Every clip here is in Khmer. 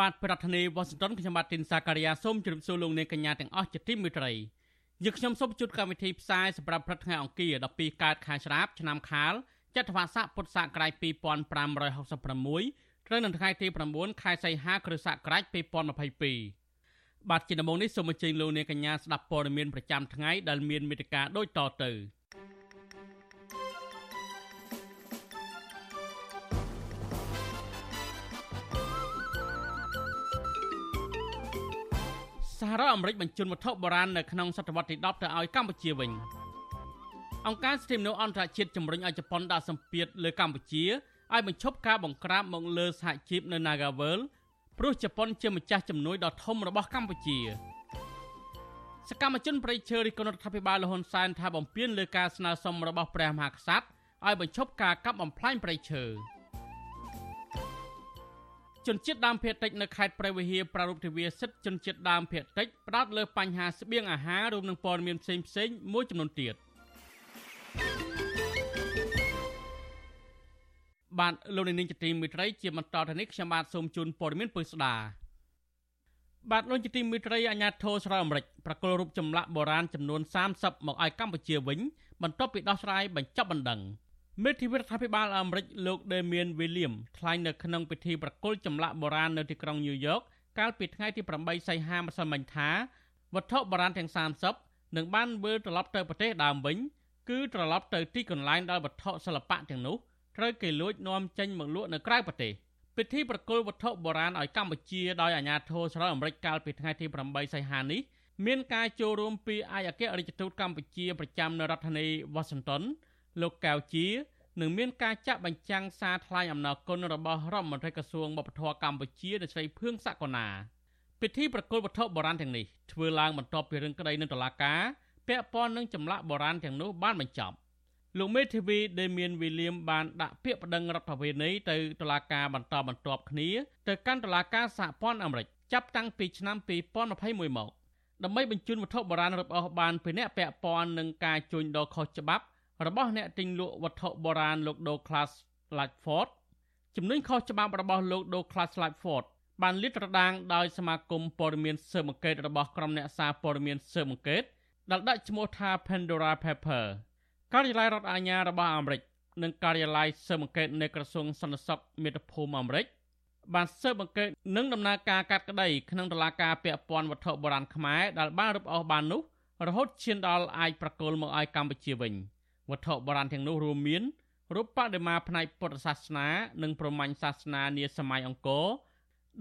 បាទប្រធានាធិបតី Washington ខ្ញុំបាទទីនសាការីយ៉ាសូមជម្រាបសួរលោកអ្នកកញ្ញាទាំងអស់ជាទីមេត្រីយើងខ្ញុំសូមជួបកម្មវិធីផ្សាយសម្រាប់ព្រឹកថ្ងៃអង្គារ12កើតខែច្រាបឆ្នាំខាលចត្វាស័កពុទ្ធសករាជ2566ត្រូវនៅថ្ងៃទី9ខែសីហាគ្រិស្តសករាជ2022បាទជាដំបូងនេះសូមអញ្ជើញលោកអ្នកកញ្ញាស្ដាប់ព័ត៌មានប្រចាំថ្ងៃដែលមានមេត្តាដូចតទៅ សហរដ្ឋអាមេរិកបញ្ជូនវត្ថុបុរាណនៅក្នុងសតវត្សទី10ទៅឲ្យកម្ពុជាវិញអង្គការសិទ្ធិមនុស្សអន្តរជាតិជំរុញឲ្យជប៉ុនដាក់សម្ពាធលើកម្ពុជាឲ្យបញ្ឈប់ការបង្ក្រាបមកលើសហជីពនៅ Nagavel ព្រោះជប៉ុនជាម្ចាស់ជំនួយដ៏ធំរបស់កម្ពុជាសកម្មជនប្រៃឈើរិះគន់រដ្ឋាភិបាលលហ៊ុនសែនថាបំពានលើការស្នើសុំរបស់ព្រះមហាក្សត្រឲ្យបញ្ឈប់ការកាប់បំផ្លាញប្រៃឈើ ជនជាតិដើមភាគតិចនៅខេត្តព្រះវិហារប្រារព្ធទិវាសិទ្ធិជនជាតិដើមភាគតិចផ្ដោតលើបញ្ហាស្បៀងអាហាររួមនឹងព័ត៌មានផ្សេងផ្សេងមួយចំនួនទៀតបាទលោកនាងជាទីមេត្រីជាបន្តទៅនេះខ្ញុំបាទសូមជូនព័ត៌មានពិស្ដាបាទលោកជាទីមេត្រីអាញាធរស្រុកអាមេរិកប្រកល់រូបចម្លាក់បុរាណចំនួន30មកឲ្យកម្ពុជាវិញបន្ទាប់ពីដោះស្រាយបញ្ចប់បណ្ដឹង មេធាវីរដ្ឋាភិបាលអាមេរិកលោក Damian William ថ្លែងនៅក្នុងពិធីប្រគល់ចម្លាក់បុរាណនៅទីក្រុងញូវយ៉កកាលពីថ្ងៃទី8សីហាម្សិលមិញថាវត្ថុបុរាណទាំង30នឹងបានវិលត្រឡប់ទៅប្រទេសដើមវិញគឺត្រឡប់ទៅទីកន្លែងដែលវត្ថុសិល្បៈទាំងនោះត្រូវគេលួចនាំចេញមកលក់នៅក្រៅប្រទេសពិធីប្រគល់វត្ថុបុរាណឲ្យកម្ពុជាដោយអាជ្ញាធរសហរដ្ឋអាមេរិកកាលពីថ្ងៃទី8សីហានេះមានការចូលរួមពីឯកអគ្គរដ្ឋទូតកម្ពុជាប្រចាំនៅរដ្ឋធានី Washington លោកកៅជា នឹងមានការចាក់បញ្ចាំងសារថ្លែងអំណរគុណរបស់រដ្ឋមន្ត្រីក្រសួងវប្បធម៌កម្ពុជាលោកស្រីភឿងសកលណាពិធីប្រគល់វត្ថុបុរាណទាំងនេះធ្វើឡើងបន្ទាប់ពីរឿងក្តីនៅតុលាការពាក់ព័ន្ធនឹងចម្លាក់បុរាណទាំងនោះបានបញ្ចប់លោកមេធាវីដេមៀនវីលៀមបានដាក់ពាក្យប្តឹងរដ្ឋាភិបាលទៅតុលាការបន្តបន្ទាប់គ្នាទៅកាន់តុលាការសហព័ន្ធអាមេរិកចាប់តាំងពីឆ្នាំ2021មកដើម្បីបញ្ជូនវត្ថុបុរាណរបស់បានពីអ្នកពាក់ព័ន្ធនឹងការជួញដូរខុសច្បាប់ របស់អ្នកទិញលក់វត្ថុបុរាណលោក Douglas Latford ជំនួយខុសច្បាប់របស់លោក Douglas Latford បានលាតត្រដាងដោយសមាគមព័ត៌មានស៊ើបអង្កេតរបស់ក្រុមអ្នកសារព័ត៌មានស៊ើបអង្កេតដែលដាក់ឈ្មោះថា Pandora Paper ការិយាល័យរដ្ឋអាជ្ញារបស់អាមេរិកនិងការិយាល័យស៊ើបអង្កេតនៃក្រសួងសន្តិសុខមាតុភូមិអាមេរិកបានស៊ើបអង្កេតនិងដំណើរការកាត់ក្តីក្នុងតុលាការពាក់ព័ន្ធវត្ថុបុរាណខ្មែរដែលបានរឹបអូសបាននោះរហូតឈានដល់អាចប្រកល់មកឲ្យកម្ពុជាវិញ។ វត្ថុបុរាណទាំងនោះរួមមានរូបបដិមាផ្នែកពុទ្ធសាសនា និងព្រហ្មញ្ញសាសនានាសម័យអង្គរ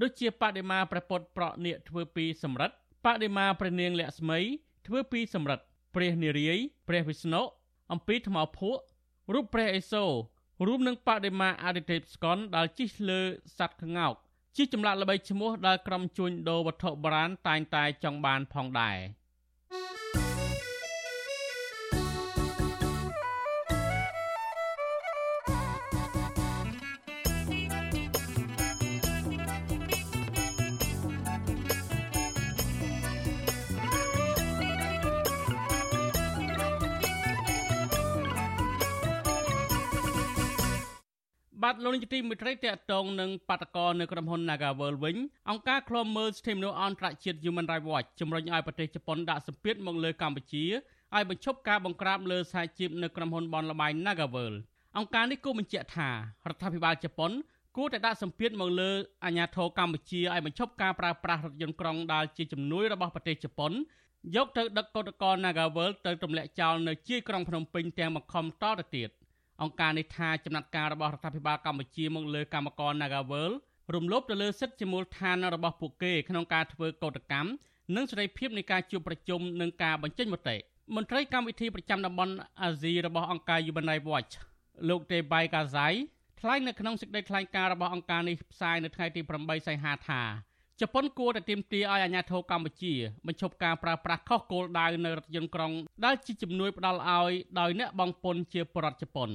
ដូចជាបដិមាព្រះពុទ្ធប្រក់នាគធ្វើពីសំរិទ្ធបដិមាព្រះនាងលក្ស្មីធ្វើពីសំរិទ្ធព្រះនារាយណ៍ព្រះវិស្ណុអំពីថ្មភក់រូបព្រះអេសូររួមនឹងបដិមាអតិទេពស្កុនដែលជិះលើសត្វក្ងោកជាចម្លាក់ល្បីឈ្មោះដែលក្រុមជួញដូរវត្ថុបុរាណតែងតែចង់បានផងដែរ។ លោកនាយកទីមេត្រីតកតងនឹងបាតកោនៅក្រុមហ៊ុន Nagavel វិញអង្គការឃ្លាំមើលសិទ្ធិមនុស្សអន្តរជាតិ Human Rights Watch ជំរុញឲ្យប្រទេសជប៉ុនដាក់សម្ពាធមកលើកម្ពុជាឲ្យបញ្ឈប់ការបង្ក្រាបលើសហជីពនៅក្រុមហ៊ុនបនលបែង Nagavel អង្គការនេះគូបញ្ជាក់ថារដ្ឋាភិបាលជប៉ុនគួរតែដាក់សម្ពាធមកលើអាជ្ញាធរកម្ពុជាឲ្យបញ្ឈប់ការប្រើប្រាស់រថយន្តក្រុងដែលជាជំនួយរបស់ប្រទេសជប៉ុនយកទៅដឹកកោតក្រ Nagavel ទៅទម្លាក់ចោលនៅជាយក្រុងភ្នំពេញទាំងបង្ខំតទៅទៀត អង្គការនេះថាចំណាត់ការរបស់រដ្ឋាភិបាលកម្ពុជាមកលើកម្មករ Nagavel រំលោភទៅលើសិទ្ធិជាមូលដ្ឋានរបស់ពួកគេក្នុងការធ្វើកោតកម្មនិងសេរីភាពនៃការជួបប្រជុំនិងការបញ្ចេញមតិមន្ត្រីកម្មវិធីប្រចាំតំបន់អាស៊ីរបស់អង្គការ Human Rights Watch លោក Tebay Kazai ថ្លែងនៅក្នុងសេចក្តីថ្លែងការណ៍របស់អង្គការនេះផ្សាយនៅថ្ងៃទី8សីហាថា ជប៉ុនគួរតែទាមទារឲ្យអាជ្ញាធរកម្ពុជាបញ្ឈប់ការប្រើប្រាស់ខុសគោលដៅនៅរថយន្តក្រុងដែលជាជំនួយផ្ដល់ឲ្យដោយអ្នកបង់ពន្ធជាប្រដ្ឋជប៉ុន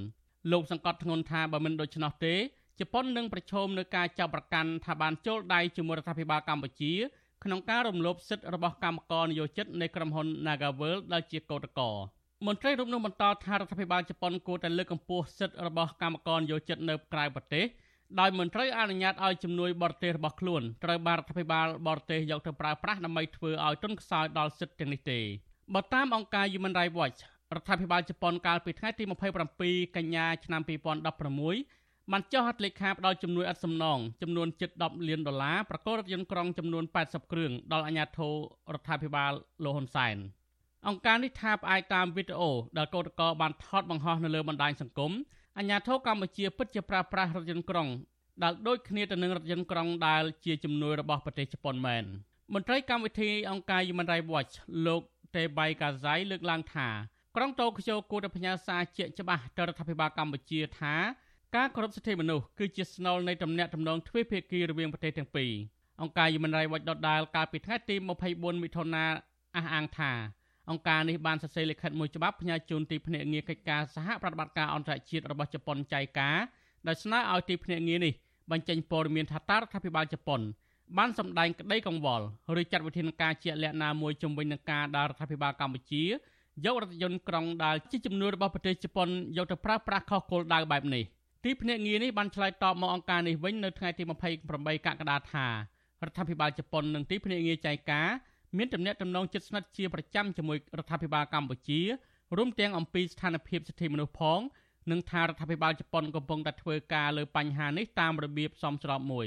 លោកសង្កត់ធ្ងន់ថាបើមិនដូច្នោះទេជប៉ុននឹងប្រឈមនឹងការចាប់ប្រកាន់ថាបានចូលដៃជាមួយរដ្ឋាភិបាលកម្ពុជាក្នុងការរំលោភសិទ្ធិរបស់កម្មករនិយោជិតនៃក្រុមហ៊ុន Nagavel ដែលជាកោតក្រមន្ត្រីរូបនោះបន្តថារដ្ឋាភិបាលជប៉ុនគួរតែលើកកម្ពស់សិទ្ធិរបស់កម្មករនិយោជិតនៅក្រៅប្រទេស ដោយមិនត្រូវអនុញ្ញាតឲ្យជំនួយបរទេសរបស់ខ្លួនត្រូវបានរដ្ឋាភិបាលបរទេសយកទៅប្រើប្រាស់ដើម្បីធ្វើឲ្យទុនខ្សោយដល់សិទ្ធិទាំងនេះទេបើតាមអង្គការ Human Rights Watch រដ្ឋាភិបាលជប៉ុនកាលពីថ្ងៃទី27កញ្ញាឆ្នាំ2016បានចុះហត្ថលេខាផ្ដល់ជំនួយឥតសំណងចំនួនជិត10លានដុល្លារប្រកបរថយន្តក្រុងចំនួន80គ្រឿងដល់អាជ្ញាធររដ្ឋាភិបាលលោកហ៊ុនសែនអង្គការនេះថាផ្អែកតាមវីដេអូដែលកោតក្របានថតបង្ហោះនៅលើបណ្ដាញសង្គម អាញាធរកម្ពុជាពិតជាប្រើប្រាស់រថយន្តក្រុងដែលដូចគ្នាទៅនឹងរថយន្តក្រុងដែលជាជំនួយរបស់ប្រទេសជប៉ុនមែនមន្ត្រីកម្មវិធីអង្គការ Human Rights Watch លោកតេបៃកាហ្សៃលើកឡើងថាក្រុងតូក្យូគួរតែផ្ញើសារជាក់ច្បាស់ទៅរដ្ឋាភិបាលកម្ពុជាថាការគោរពសិទ្ធិមនុស្សគឺជាស្នូលនៃទំនាក់ទំនងទ្វេភាគីរវាងប្រទេសទាំងពីរអង្គការ Human Rights Watch ដដែលកាលពីថ្ងៃទី24មិថុនាអះអាងថា អង្គការនេះបានសរសេរលិខិតមួយច្បាប់ផ្ញើជូនទីភ្នាក់ងារកិច្ចការសហប្រតិបត្តិការអន្តរជាតិរបស់ជប៉ុនចៃការដែលស្នើឲ្យទីភ្នាក់ងារនេះបញ្ចេញព័ត៌មានថាតើរដ្ឋាភិបាលជប៉ុនបានសម្ដែងក្តីកង្វល់ឬចាត់វិធានការជាក់លាក់ណាមួយជំវិញនឹងការដែលរដ្ឋាភិបាលកម្ពុជាយករថយន្តក្រុងដែលជាជំនួយរបស់ប្រទេសជប៉ុនយកទៅប្រើប្រាស់ខុសគោលដៅបែបនេះទីភ្នាក់ងារនេះបានឆ្លើយតបមកអង្គការនេះវិញនៅថ្ងៃទី28កក្កដាថារដ្ឋាភិបាលជប៉ុននិងទីភ្នាក់ងារចៃការ មានទំនាក់ទំនងជិតស្និទ្ធជាប្រចាំជាមួយរដ្ឋាភិបាលកម្ពុជារួមទាំងអំពីស្ថានភាពសិទ្ធិមនុស្សផងនិងថារដ្ឋាភិបាលជប៉ុនកំពុងតែធ្វើការលើបញ្ហានេះតាមរបៀបសមស្របមួយ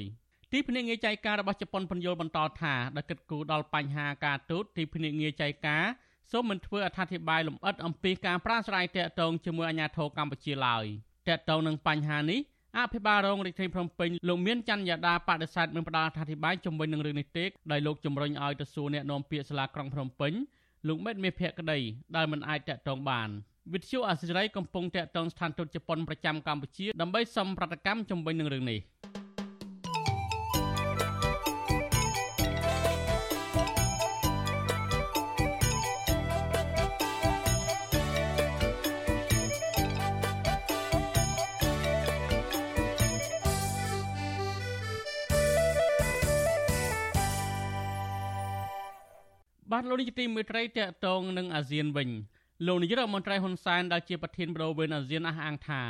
ទីភ្នាក់ងារចៃការរបស់ជប៉ុនពន្យល់បន្តថាដែលគិតគូរដល់បញ្ហាការទូតទីភ្នាក់ងារចៃការសូមមិនធ្វើអត្ថាធិប្បាយលម្អិតអំពីការប្រាស្រ័យទាក់ទងជាមួយអាជ្ញាធរកម្ពុជាឡើយទាក់ទងនឹងបញ្ហានេះ អភិបាលរងរាជធានីភ្នំពេញលោកមានច័ន្ទយ៉ាដាបដិសេធមិនផ្ដល់អធិប្បាយជំវិញនឹងរឿងនេះទេដោយលោកជំរុញឲ្យទៅសួរអ្នកនាំពាក្យសាលាក្រុងភ្នំពេញលោកមេតមេភក្តីដែលមិនអាចតាក់ទងបានវិទ្យុអសិរ័យកំពុងតាក់ទងស្ថានទូតជប៉ុនប្រចាំកម្ពុជាដើម្បីសំប្រតិកម្មជំវិញនឹងរឿងនេះ។ លោកនាយកទីមេត្រីតកតងនឹងអាស៊ានវិញលោកនាយករដ្ឋមន្ត្រីហ៊ុនសែនដែលជាប្រធានបដូវវេនអាស៊ានអះអាងថា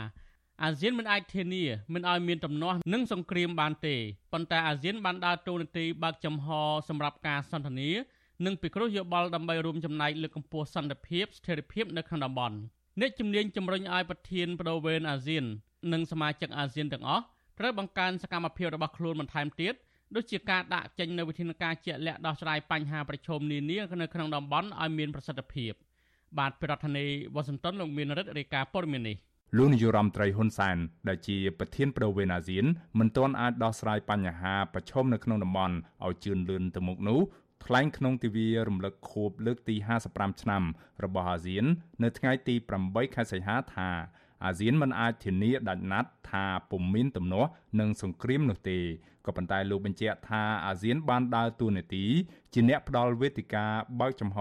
អាស៊ានមិនអាចធានាមិនឲ្យមានទំនាស់និងសង្គ្រាមបានទេប៉ុន្តែអាស៊ានបានដើរតួនាទីបើកចំហសម្រាប់ការសន្ទនានិងពិគ្រោះយោបល់ដើម្បីរួមចំណែកលើកកម្ពស់សន្តិភាពស្ថិរភាពនៅក្នុងតំបន់អ្នកជំនាញជំរុញឲ្យប្រធានបដូវវេនអាស៊ាន និងសមាជិកអាស៊ានទាំងអស់ត្រូវបង្កើនសកម្មភាពរបស់ខ្លួនបន្ថែមទៀត ដូចជាការដាក់ចេញនូវវិធានការជាក់លាក់ដោះស្រាយបញ្ហាប្រឈមនានានៅក្នុងតំបន់ឲ្យមានប្រសិទ្ធភាព បាទប្រធានាធិបតីវ៉ាស៊ីនតោនលោកមានរិទ្ធរាយការណ៍ព័ត៌មាននេះលោកនាយរដ្ឋមន្ត្រីហ៊ុនសែនដែលជាប្រធានប្រវេណអាស៊ានមិនទាន់អាចដោះស្រាយបញ្ហាប្រឈមនៅក្នុងតំបន់ឲ្យជឿនលឿនទៅមុខនោះថ្លែងក្នុងទិវារំលឹកខួបលើកទី55ឆ្នាំរបស់អាស៊ាន នៅថ្ងៃទី8ខែសីហាថា អាស៊ានមិនអាចធានាដាច់ណាត់ថាពុំមានទំនាស់និងសង្គ្រាមនោះទេក៏ប៉ុន្តែលោកបញ្ជាក់ថាអាស៊ានបានដើរតួនាទីជាអ្នកផ្ដល់វេទិកាបើកចំហ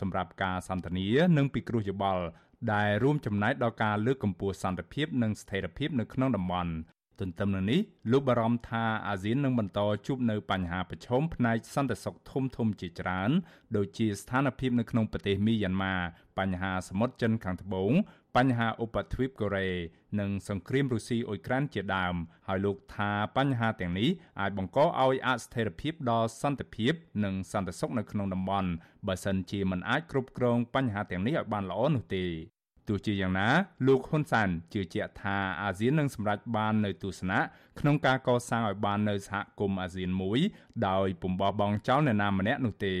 សម្រាប់ការសន្ទនានិងពិគ្រោះយោបល់ដែលរួមចំណែកដល់ការលើកកម្ពស់សន្តិភាពនិងស្ថិរភាពនៅក្នុងតំបន់ទន្ទឹមនឹងនេះលោកបារម្ភថាអាស៊ាននឹងបន្តជួបនៅបញ្ហាប្រឈមផ្នែកសន្តិសុខធំធំជាច្រើន ដូចជាស្ថានភាពនៅក្នុងប្រទេសមីយ៉ាន់ម៉ាបញ្ហាសមុទ្រចិនខាងត្បូង បញ្ហាឧបទ្វីបកូរ៉េនិងសង្គ្រាមរុស្ស៊ីអ៊ុយក្រែនជាដើមហើយលោកថាបញ្ហាទាំងនេះអាចបង្កឲ្យអស្ថិរភាពដល់សន្តិភាព និងសន្តិសុខនៅក្នុងតំបន់បើសិនជាមិនអាចគ្រប់គ្រងបញ្ហាទាំងនេះឲ្យបានល្អនោះទេទោះជាយ៉ាងណាលោកហ៊ុនសានជឿជាក់ថាអាស៊ាននឹងសម្រេចបាននៅទស្សនៈក្នុងការកសាងឲ្យបាននៅសហគមន៍អាស៊ានមួយ ដោយពុំបោះបង់ចោលអ្នកណាម្នាក់នោះទេស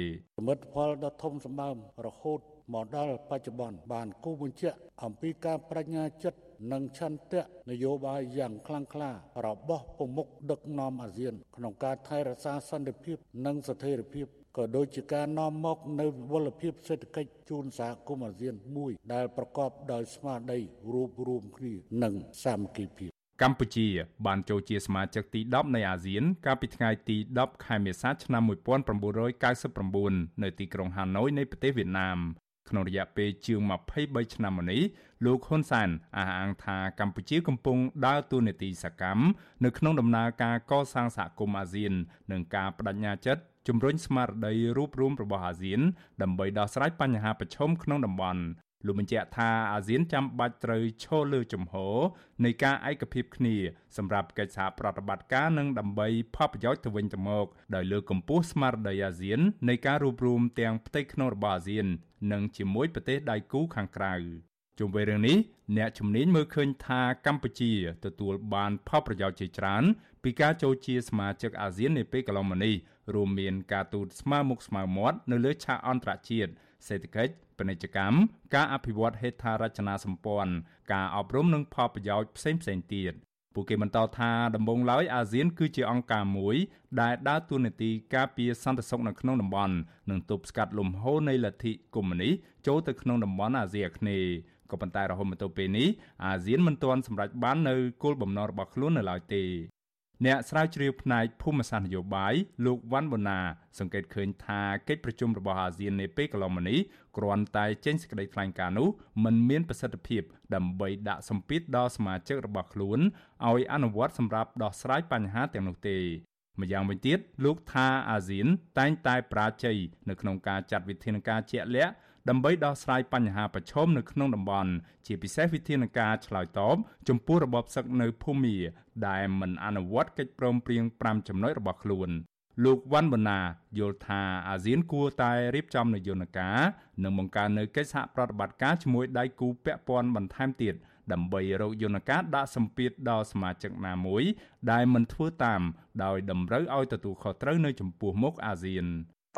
មិទ្ធផលដ៏ធំសម្បើមរហូត មកដល់បច្ចុប្បន្នបានគូបញ្ជាក់អំពីការបញ្ញាចិត្តនិងឆន្ទៈនយោបាយយ៉ាងខ្លាំងក្លារបស់ប្រមុខដឹកនាំអាស៊ាន ក្នុងការថែរក្សាសន្តិភាព និងស្ថិរភាពក៏ដូចជាការនាំមកនៅវិវលភាពសេដ្ឋកិច្ចជូនសហគមន៍អាស៊ានមួយ ដែលប្រកបដោយស្មារតីរួបរวมគ្នានិងសាមគ្គីភាពកម្ពុជាបានចូលជាសមាជិកទី10នៃអាស៊ាន កាលពីថ្ងៃទី10ខែមេសាឆ្នាំ1999នៅទីក្រុងហាណូយនៃប្រទេសវៀតណាម ក្នុងរយៈពេលជាង23ឆ្នាំមកនេះលោកហ៊ុនសែនអះអាងថាកម្ពុជាកំពុងដើរតួនាទីសកម្មនៅក្នុងដំណើរការកសាងសហគមន៍អាស៊ាន និងការបដិញ្ញាចិត្តជំរុញស្មារតីរួបរวมរបស់អាស៊ានដើម្បីដោះស្រាយបញ្ហាប្រឈមក្នុងតំបន់ លោកបញ្ជាក់ថាអាស៊ានចាំបាច់ត្រូវឈរលើជំហរនៃការឯកភាពគ្នា សម្រាប់កិច្ចសហប្រតិបត្តិការនិងដើម្បីផលប្រយោជន៍ទៅវិញទៅមកដោយលើកកម្ពស់ស្មារតីអាស៊ាននៃការរួបរวมទាំងផ្ទៃក្នុងរបស់អាស៊ាន និងជាមួយប្រទេសដៃគូខាងក្រៅជុំវិញរឿងនេះអ្នកជំនាញមើលឃើញថាកម្ពុជាទទួលបានផលប្រយោជន៍ជាច្រើន ពីការចូលជាសមាជិកអាស៊ាននាពេលកន្លងមកនេះរួមមានការទូតស្មើមុខស្មើមាត់នៅលើឆាកអន្តរជាតិ សេដ្ឋកិច្ចពាណិជ្ជកម្មការអភិវឌ្ឍហេដ្ឋារចនាសម្ព័ន្ធការអប់រំនិងផលប្រយោជន៍ផ្សេងផ្សេងទៀតពួកគេបន្តថាដំបូងឡើយអាស៊ាន គឺជាអង្គការមួយ ដែលដើរតួនាទីការពារសន្តិសុខនៅក្នុងតំបន់និងទប់ស្កាត់លំហូរនៃលទ្ធិកុម្មុយនីសចូលទៅក្នុងតំបន់អាស៊ីអាគ្នេយ៍ក៏ប៉ុន្តែរហូតមកទល់ពេលនេះអាស៊ានមិនទាន់សម្រេចបាននៅគោលបំណងរបស់ខ្លួននៅឡើយទេ អ្នកស្រាវជ្រាវផ្នែកភូមិសាស្ត្រនយោបាយលោកវ៉ាន់បូណា សង្កេតឃើញថាកិច្ចប្រជុំរបស់អាស៊ាននាពេលកន្លងមកនេះគ្រាន់តែចេញសេចក្តីថ្លែងការណ៍នោះមិនមានប្រសិទ្ធភាពដើម្បីដាក់សម្ពាធដល់សមាជិករបស់ខ្លួនឲ្យអនុវត្តសម្រាប់ដោះស្រាយបញ្ហាទាំងនោះទេម្យ៉ាងវិញទៀតលោកថាអាស៊ានតែងតែប្រាជ័យនៅក្នុងការចាត់វិធានការជាក់លាក់ ដើម្បីដោះស្រាយបញ្ហាប្រឈមនៅក្នុងតំបន់ជាពិសេសវិធានការឆ្លើយតបចំពោះរបបសឹកនៅភូមាដែលមិនអនុវត្តកិច្ចព្រមព្រៀង5ចំណុចរបស់ខ្លួនលោកវ៉ាន់បណាយល់ថាអាស៊ានគួរតែរៀបចំនយោបាយការនិងបង្កើននៅកិច្ចសហប្រតិបត្តិការជាមួយដៃគូពាក់ព័ន្ធបន្ថែមទៀតដើម្បីរកយន្តការដាក់សម្ពាធដល់សមាជិកណាមួយដែលមិនធ្វើតាមដោយតម្រូវឲ្យទទួលខុសត្រូវនៅចំពោះមុខអាស៊ាន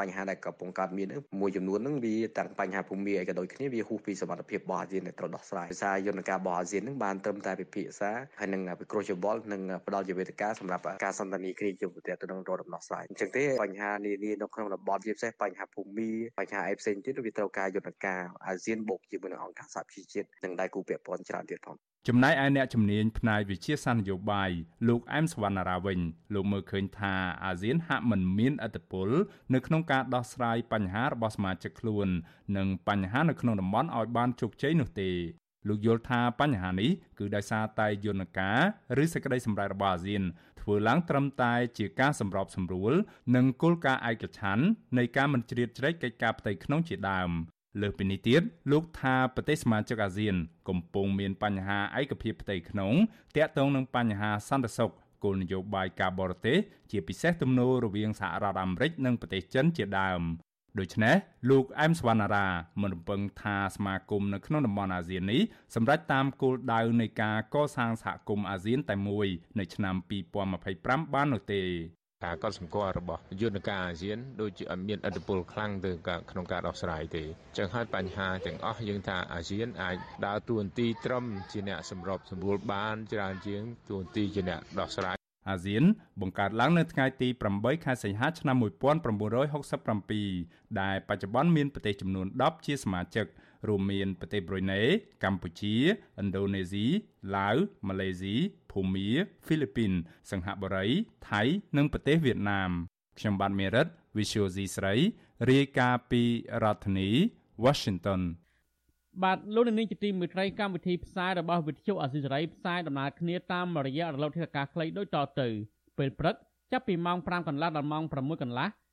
បញ្ហាដែលកំពុងកើតមានហ្នឹងមួយចំនួនហ្នឹងវាទាំងបញ្ហាភូមិអីក៏ដូចគ្នាវាហួសពីសមត្ថភាពរបស់អាស៊ានដែលត្រូវដោះស្រាយភាសាយន្តការរបស់អាស៊ានហ្នឹងបានត្រឹមតែពិភាក្សាហើយនឹងពិគ្រោះយោបល់និងផ្ដល់ជាវេទិកាសម្រាប់ការសន្ទនាគ្នាជាប្រទេសទៅនឹងរកដំណោះស្រាយអញ្ចឹងទេបញ្ហានានានៅក្នុងតំបន់ជាពិសេសបញ្ហាភូមិបញ្ហាអីផ្សេងទៀតវាត្រូវការយន្តការអាស៊ានបូកជាមួយនឹងអង្គការសហជីវជាតិនិងដៃគូពាក់ព័ន្ធច្រើនទៀតផង ចំណែកឯអ្នកជំនាញផ្នែកវិជាសាស្ត្រនយោបាយលោកអែមសវណ្ណារាវិញលោកមើលឃើញថាអាស៊ានហាក់មិនមានអធិបុលនៅក្នុងការដោះស្រាយបញ្ហារបស់សមាជិកខ្លួន និងបញ្ហានៅក្នុងតំបន់ឲ្យបានជោគជ័យនោះទេលោកយល់ថាបញ្ហានេះគឺដោយសារតែយន្តការឬសេចក្តីសម្រេចរបស់អាស៊ាន ធ្វើឡើងត្រឹមតែជាការសម្របសម្រួល និងគោលការណ៍ឯកច្ឆន្ទនៃការមិនជ្រៀតជ្រែកកិច្ចការផ្ទៃក្នុងជាដើម លើសពីនេះទៀតលោកថាប្រទេសសមាជិកអាស៊ាន កំពុងមានបញ្ហាឯកភាពផ្ទៃក្នុងទាក់ទងនឹងបញ្ហាសន្តិសុខគោលនយោបាយការបរទេសជាពិសេសទំនោររវាងសហរដ្ឋអាមេរិកនិងប្រទេសចិនជាដើមដូច្នេះលោកអែមសវណ្ណារាមិនរំពឹងថាសមាគមនៅក្នុងតំបន់អាស៊ាននេះសម្រាប់តាមគោលដៅនៃការកសាងសហគមន៍អាស៊ានតែមួយនៅឆ្នាំ2025បាននោះទេ ការកត់សម្គាល់របស់យន្តការអាស៊ានដូចជាអត់មានឥទ្ធិពលខ្លាំងទៅក្នុងការដោះស្រាយទេចឹងហើយបញ្ហាទាំងអស់យើងថាអាស៊ានអាចដើរតួនាទីត្រឹមជាអ្នកសម្របសម្រួលបានច្រើនជាងតួនាទីជាអ្នកដោះស្រាយអាស៊ានបង្កើតឡើងនៅថ្ងៃទី8ខែសីហាឆ្នាំ1967ដែលបច្ចុប្បន្នមានប្រទេសចំនួន10ជាសមាជិក រួមមានប្រទេសប្រ៊ុយណេកម្ពុជាឥណ្ឌូនេស៊ីឡាវម៉ាឡេស៊ីភូមាហ្វីលីពីន សិង្ហបុរី ថៃ និងប្រទេសវៀតណាមខ្ញុំបាទមេរិត Visual C ស្រីរាយការណ៍ពីរដ្ឋធានី Washington បាទលោកនាងជាទីមេត្រីកម្មវិធីផ្សាយរបស់វិទ្យុអស៊ីសេរីផ្សាយដំណើរគ្នាតាមរយៈរលកធាតុអាកាសខ្លីដូចតទៅពេលព្រឹកចាប់ពីម៉ោង5កន្លះដល់ម៉ោង6កន្លះ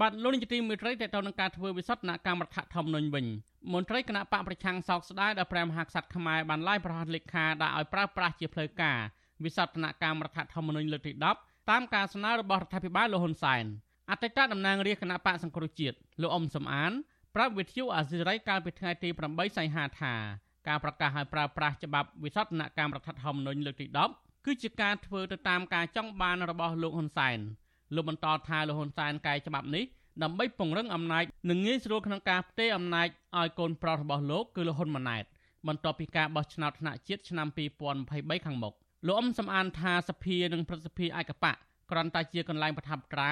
បាទលោកនាយកទីមេត្រីតេតទៅនឹងការធ្វើវិសោធនកម្មរដ្ឋធម្មនុញ្ញវិញមន្ត្រីគណៈបកប្រឆាំងសោកស្ដាយដល់ព្រះមហាក្សត្រខ្មែរបានឡាយប្រកាសលេខាដាក់ឲ្យប្រើប្រាស់ជាផ្លូវការវិសោធនកម្មរដ្ឋធម្មនុញ្ញលើកទី10តាមការស្នើរបស់រដ្ឋាភិបាលលោកហ៊ុនសែនអតីតតំណាងរាជគណៈបកសង្គ្រោះជាតិលោកអ៊ុំសំអានប្រាប់វិទ្យុអាស៊ីសេរីកាលពីថ្ងៃទី8សីហាថាការប្រកាសឲ្យប្រើប្រាស់ច្បាប់វិសោធនកម្មរដ្ឋធម្មនុញ្ញលើកទី10គឺជាការធ្វើទៅតាមការចង់បានរបស់លោកហ៊ុនសែន លោកបន្តថាលោកហ៊ុនសែនកែច្បាប់នេះដើម្បីពង្រឹងអំណាចនិងងាយស្រួលក្នុងការផ្ទេរអំណាចឲ្យកូនប្រុសរបស់លោកគឺលោកហ៊ុនម៉ាណែតបន្ទាប់ពីការបោះឆ្នោតថ្នាក់ជាតិឆ្នាំ2023ខាងមុខលោកអ៊ំសំអានថាសភានិងប្រសិទ្ធិឯកបកគ្រាន់តែជាកន្លែងប្រថាប់ត្រា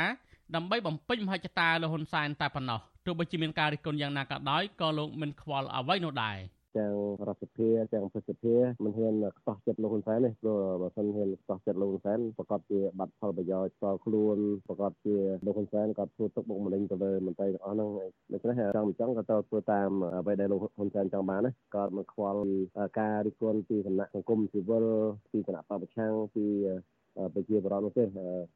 ដើម្បីបំពេញមហិច្ឆតាលោកហ៊ុនសែនតែប៉ុណ្ណោះទោះបីជាមានការរិះគន់យ៉ាងណាក៏ដោយក៏លោកមិនខ្វល់អ្វីនោះដែរ ទាំងរដ្ឋសភាទាំងប្រសិទ្ធិមិនហ៊ានខ្សោះចិត្តលោកហ៊ុនសែនទេព្រោះបើមិនហ៊ានខ្សោះចិត្តលោកហ៊ុនសែនប្រកបជាបាត់ផលប្រយោជន៍ផ្ទាល់ខ្លួនប្រកបជាលោកហ៊ុនសែនក៏ធ្វើទុកបុកម្នេញទៅលើមន្ត្រីទាំងអស់ហ្នឹងដូច្នេះចង់មិនចង់ក៏ត្រូវធ្វើតាមអ្វីដែលលោកហ៊ុនសែនចង់បានណាក៏មិនខ្វល់ការរិះគន់ពីសំណាក់សង្គមស៊ីវិលពីគណៈបព្វប្រឆាំងពី ប្រជាបរតនោះទេធ្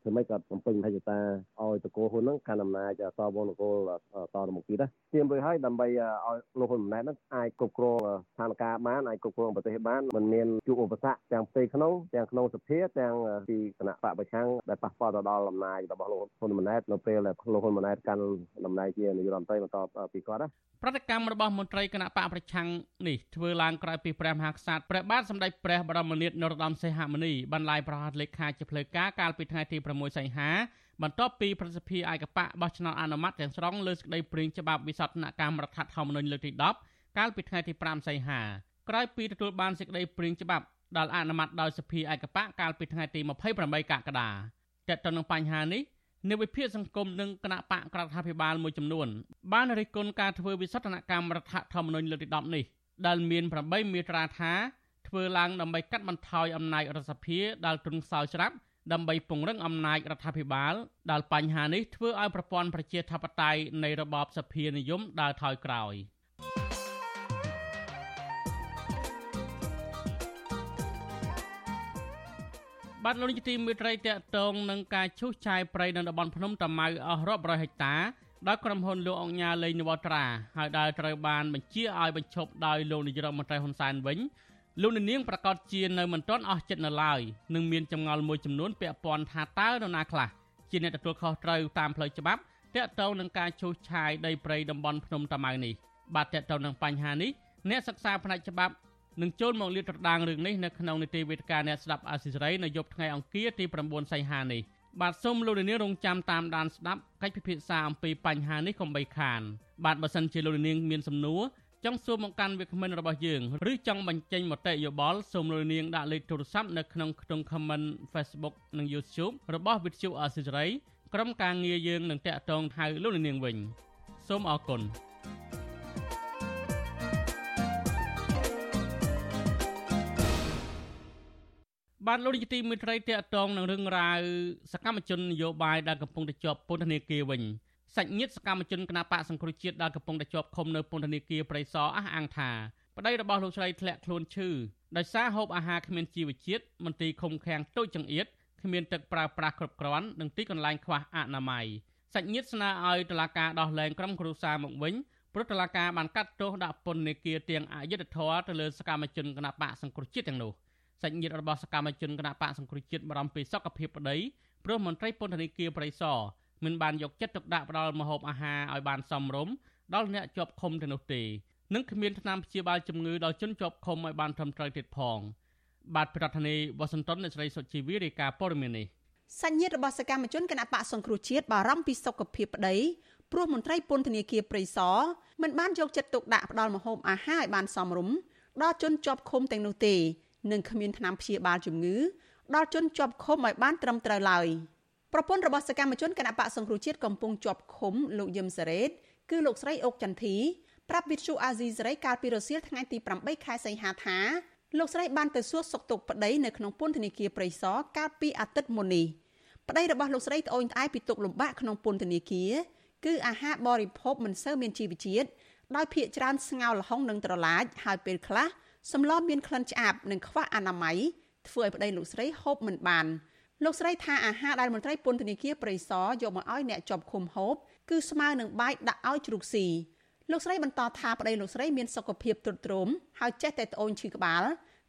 វើម៉េចគាត់បំពេញមហិច្ឆតាឲ្យតកោហ៊ុនហ្នឹងកាន់អំណាចតវងនគរតទៅមុខទៀតណាទៀមរួចហើយដើម្បីឲ្យលោកហ៊ុនម៉ាណែតហ្នឹងអាចគ្រប់គ្រងស្ថានភាពបានអាចគ្រប់គ្រងប្រទេសបានមិនមានជួបឧបសគ្គទាំងផ្ទៃក្នុងទាំងក្នុងសភាទាំងពីគណៈបកប្រឆាំងដែលប៉ះពាល់ទៅដល់អំណាចរបស់លោកហ៊ុនម៉ាណែតនៅពេលដែលលោកហ៊ុនម៉ាណែតកាន់តំណែងជានាយករដ្ឋមន្ត្រីបន្តពីគាត់ណាប្រតិកម្មរបស់មន្ត្រីគណៈបកប្រឆាំងនេះធ្វើឡើងក្រោយពីព្រះមហាក្សត្រព្រះបាទសម្ដេចព្រះបរមនាថនរោត្តមសីហមុនីបានឡាយប្រកាសលេខាជាផ្លូវការកាលពីថ្ងៃទី6សីហាបន្ទាប់ពីប្រសិទ្ធិឯកបៈបោះឆ្នោតអនុម័តទាំងស្រុងលើសេចក្តីព្រាងច្បាប់វិសោធនកម្មរដ្ឋធម្មនុញ្ញលើកទី10កាលពីថ្ងៃទី5សីហាក្រោយពីទទួលបានសេចក្តីព្រាងច្បាប់ដែលអនុម័តដោយសភាឯកបៈកាលពីថ្ងៃទី28កក្កដាតើតើនឹងបញ្ហានេះនៃវិភាគសង្គមនិងគណៈបកក្រដ្ឋាភិបាលមួយចំនួនបានរិះគន់ការធ្វើវិសោធនកម្មរដ្ឋធម្មនុញ្ញលើកទី10នេះដែលមាន8មាត្រាថា ធ្វើឡើងដើម្បីកាត់បន្ថយអំណាចរដ្ឋសភាដែលទ្រង់សោយច្រាប់ដើម្បីពង្រឹងអំណាចរដ្ឋាភិបាលដែលបញ្ហានេះធ្វើឲ្យប្រព័ន្ធប្រជាធិបតេយ្យនៃរបបសភានិយមដើរថយក្រោយបាទលោកនាយកទីមេត្រីតកតងនឹងការឈូសឆាយព្រៃនៅតំបន់ភ្នំតាម៉ៅអស់រាប់រយហិកតាដោយក្រុមហ៊ុនលោកអង្គញាលេងនវត្រាហើយដែលត្រូវបានបញ្ជាឲ្យបញ្ឈប់ដោយលោកនាយរដ្ឋមន្ត្រីហ៊ុនសែនវិញ លោកនាងប្រកាសជានៅមិនទាន់អស់ចិត្តនៅឡើយនឹងមានចម្ងល់មួយចំនួនពាក់ព័ន្ធថាតើនរណាខ្លះជាអ្នកទទួលខុសត្រូវតាមផ្លូវច្បាប់តាក់ទងនឹងការឈូសឆាយដីព្រៃតំបន់ភ្នំតាម៉ៅនេះបាទតាក់ទងនឹងបញ្ហានេះអ្នកសិក្សាផ្នែកច្បាប់នឹងចូលមកលាតត្រដាងរឿងនេះនៅក្នុងនីតិវេទិកាអ្នកស្ដាប់អាស៊ីសេរីនៅយប់ថ្ងៃអង្គារទី9សីហានេះបាទសូមលោកនាងរងចាំតាមដានស្ដាប់កិច្ចពិភាក្សាអំពីបញ្ហានេះកុំបីខានបាទបើសិនជាលោកនាងមានសំណួរ ចង់សួរមកកាន់វាគ្មិនរបស់យើងឬចង់បញ្ចេញមតិយោបល់សូមលោកនាងដាក់លេខទូរស័ព្ទនៅក្នុងខ្ទង់ comment Facebook និង YouTube របស់ Vithu Asisari ក្រុមការងារយើងនឹងតាក់ទងហៅលោកនាងវិញសូមអរគុណបានលោកនាយទីមេត្រីតាក់ទងនឹងរឿងរ៉ាវសកម្មជននយោបាយដែលកំពុងតែជាប់ពន្ធនាគារវិញ សាច់ញាតិសកម្មជនគណបកសង្គ្រោះជាតិដែលកំពុងតែជាប់ឃុំនៅពន្ធនាគារព្រៃសរអះអាងថាប្តីរបស់លោកស្រីធ្លាក់ខ្លួនឈឺដោយសារហូបអាហារគ្មានជីវជាតិមន្ទីរឃុំឃាំងតូចចង្អៀតគ្មានទឹកប្រើប្រាស់គ្រប់គ្រាន់និងទីកន្លែងខ្វះអនាម័យសាច់ញាតិស្នើឲ្យតុលាការដោះលែងក្រុមគ្រួសារមកវិញព្រោះតុលាការបានកាត់ទោសដាក់ពន្ធនាគារទាំងអយុធធរទៅលើសកម្មជនគណបកសង្គ្រោះជាតិទាំងនោះសាច់ញាតិរបស់សកម្មជនគណបកសង្គ្រោះជាតិបារម្ភពីសុខភាពប្តីព្រោះមន្ត្រីពន្ធនាគារព្រៃសរ មិនបានយកចិត្តទុកដាក់ផ្ដល់ម្ហូបអាហារឲ្យបានសមរម្យដល់អ្នកជាប់ឃុំទាំងនោះទេនិងគ្មានថ្នាំព្យាបាលជំងឺដល់ជនជាប់ឃុំឲ្យបានត្រឹមត្រូវទៀតផងបាទប្រធានាធិបតីវ៉ាស៊ីនតោនអ្នកស្រីសុជីវីរាយការណ៍ព័ត៌មាននេះសញ្ញាតរបស់សកម្មជនគណៈបកសង្គ្រោះជាតិបារម្ភពីសុខភាពប្តីព្រោះមន្ត្រីពន្ធនាគារព្រៃសរមិនបានយកចិត្តទុកដាក់ផ្ដល់ម្ហូបអាហារឲ្យបានសមរម្យដល់ជនជាប់ឃុំទាំងនោះទេនិងគ្មានថ្នាំព្យាបាលជំងឺដល់ជនជាប់ឃុំឲ្យបានត្រឹមត្រូវឡើយ។ ប្រពន្ធរបស់សកម្មជនគណៈបកសង្គ្រោះជាតិកំពុងជាប់ឃុំលោកយឹមសារ៉េតគឺលោកស្រីអុកចន្ទធីប្រាប់វិទ្យុអាស៊ីសេរីកាលពីរសៀលថ្ងៃទី8ខែសីហាថាលោកស្រីបានទៅសួរសុខទុក្ខប្តីនៅក្នុងពន្ធនាគារព្រៃសរកាលពីអាទិត្យមុននេះប្តីរបស់លោកស្រីត្អូញត្អែពីទុក្ខលំបាកក្នុងពន្ធនាគារគឺអាហារបរិភោគមិនសូវមានជីវជាតិដោយភាកច្រើនស្ងោរល្ហុងនិងត្រឡាចហើយពេលខ្លះសម្លមានក្លិនឆ្អាបនិងខ្វះអនាម័យធ្វើឲ្យប្តីលោកស្រីហូបមិនបាន។ លោកស្រីថាអាហារដែលមន្ត្រីពន្ធនាគារព្រៃសរយកមកឲ្យអ្នកជាប់ឃុំហូបគឺស្មើនឹងបាយដាក់ឲ្យជ្រូកស៊ីលោកស្រីបន្តថាប្តីលោកស្រីមានសុខភាពទ្រុឌទ្រោមហើយចេះតែត្អូញឈឺក្បាល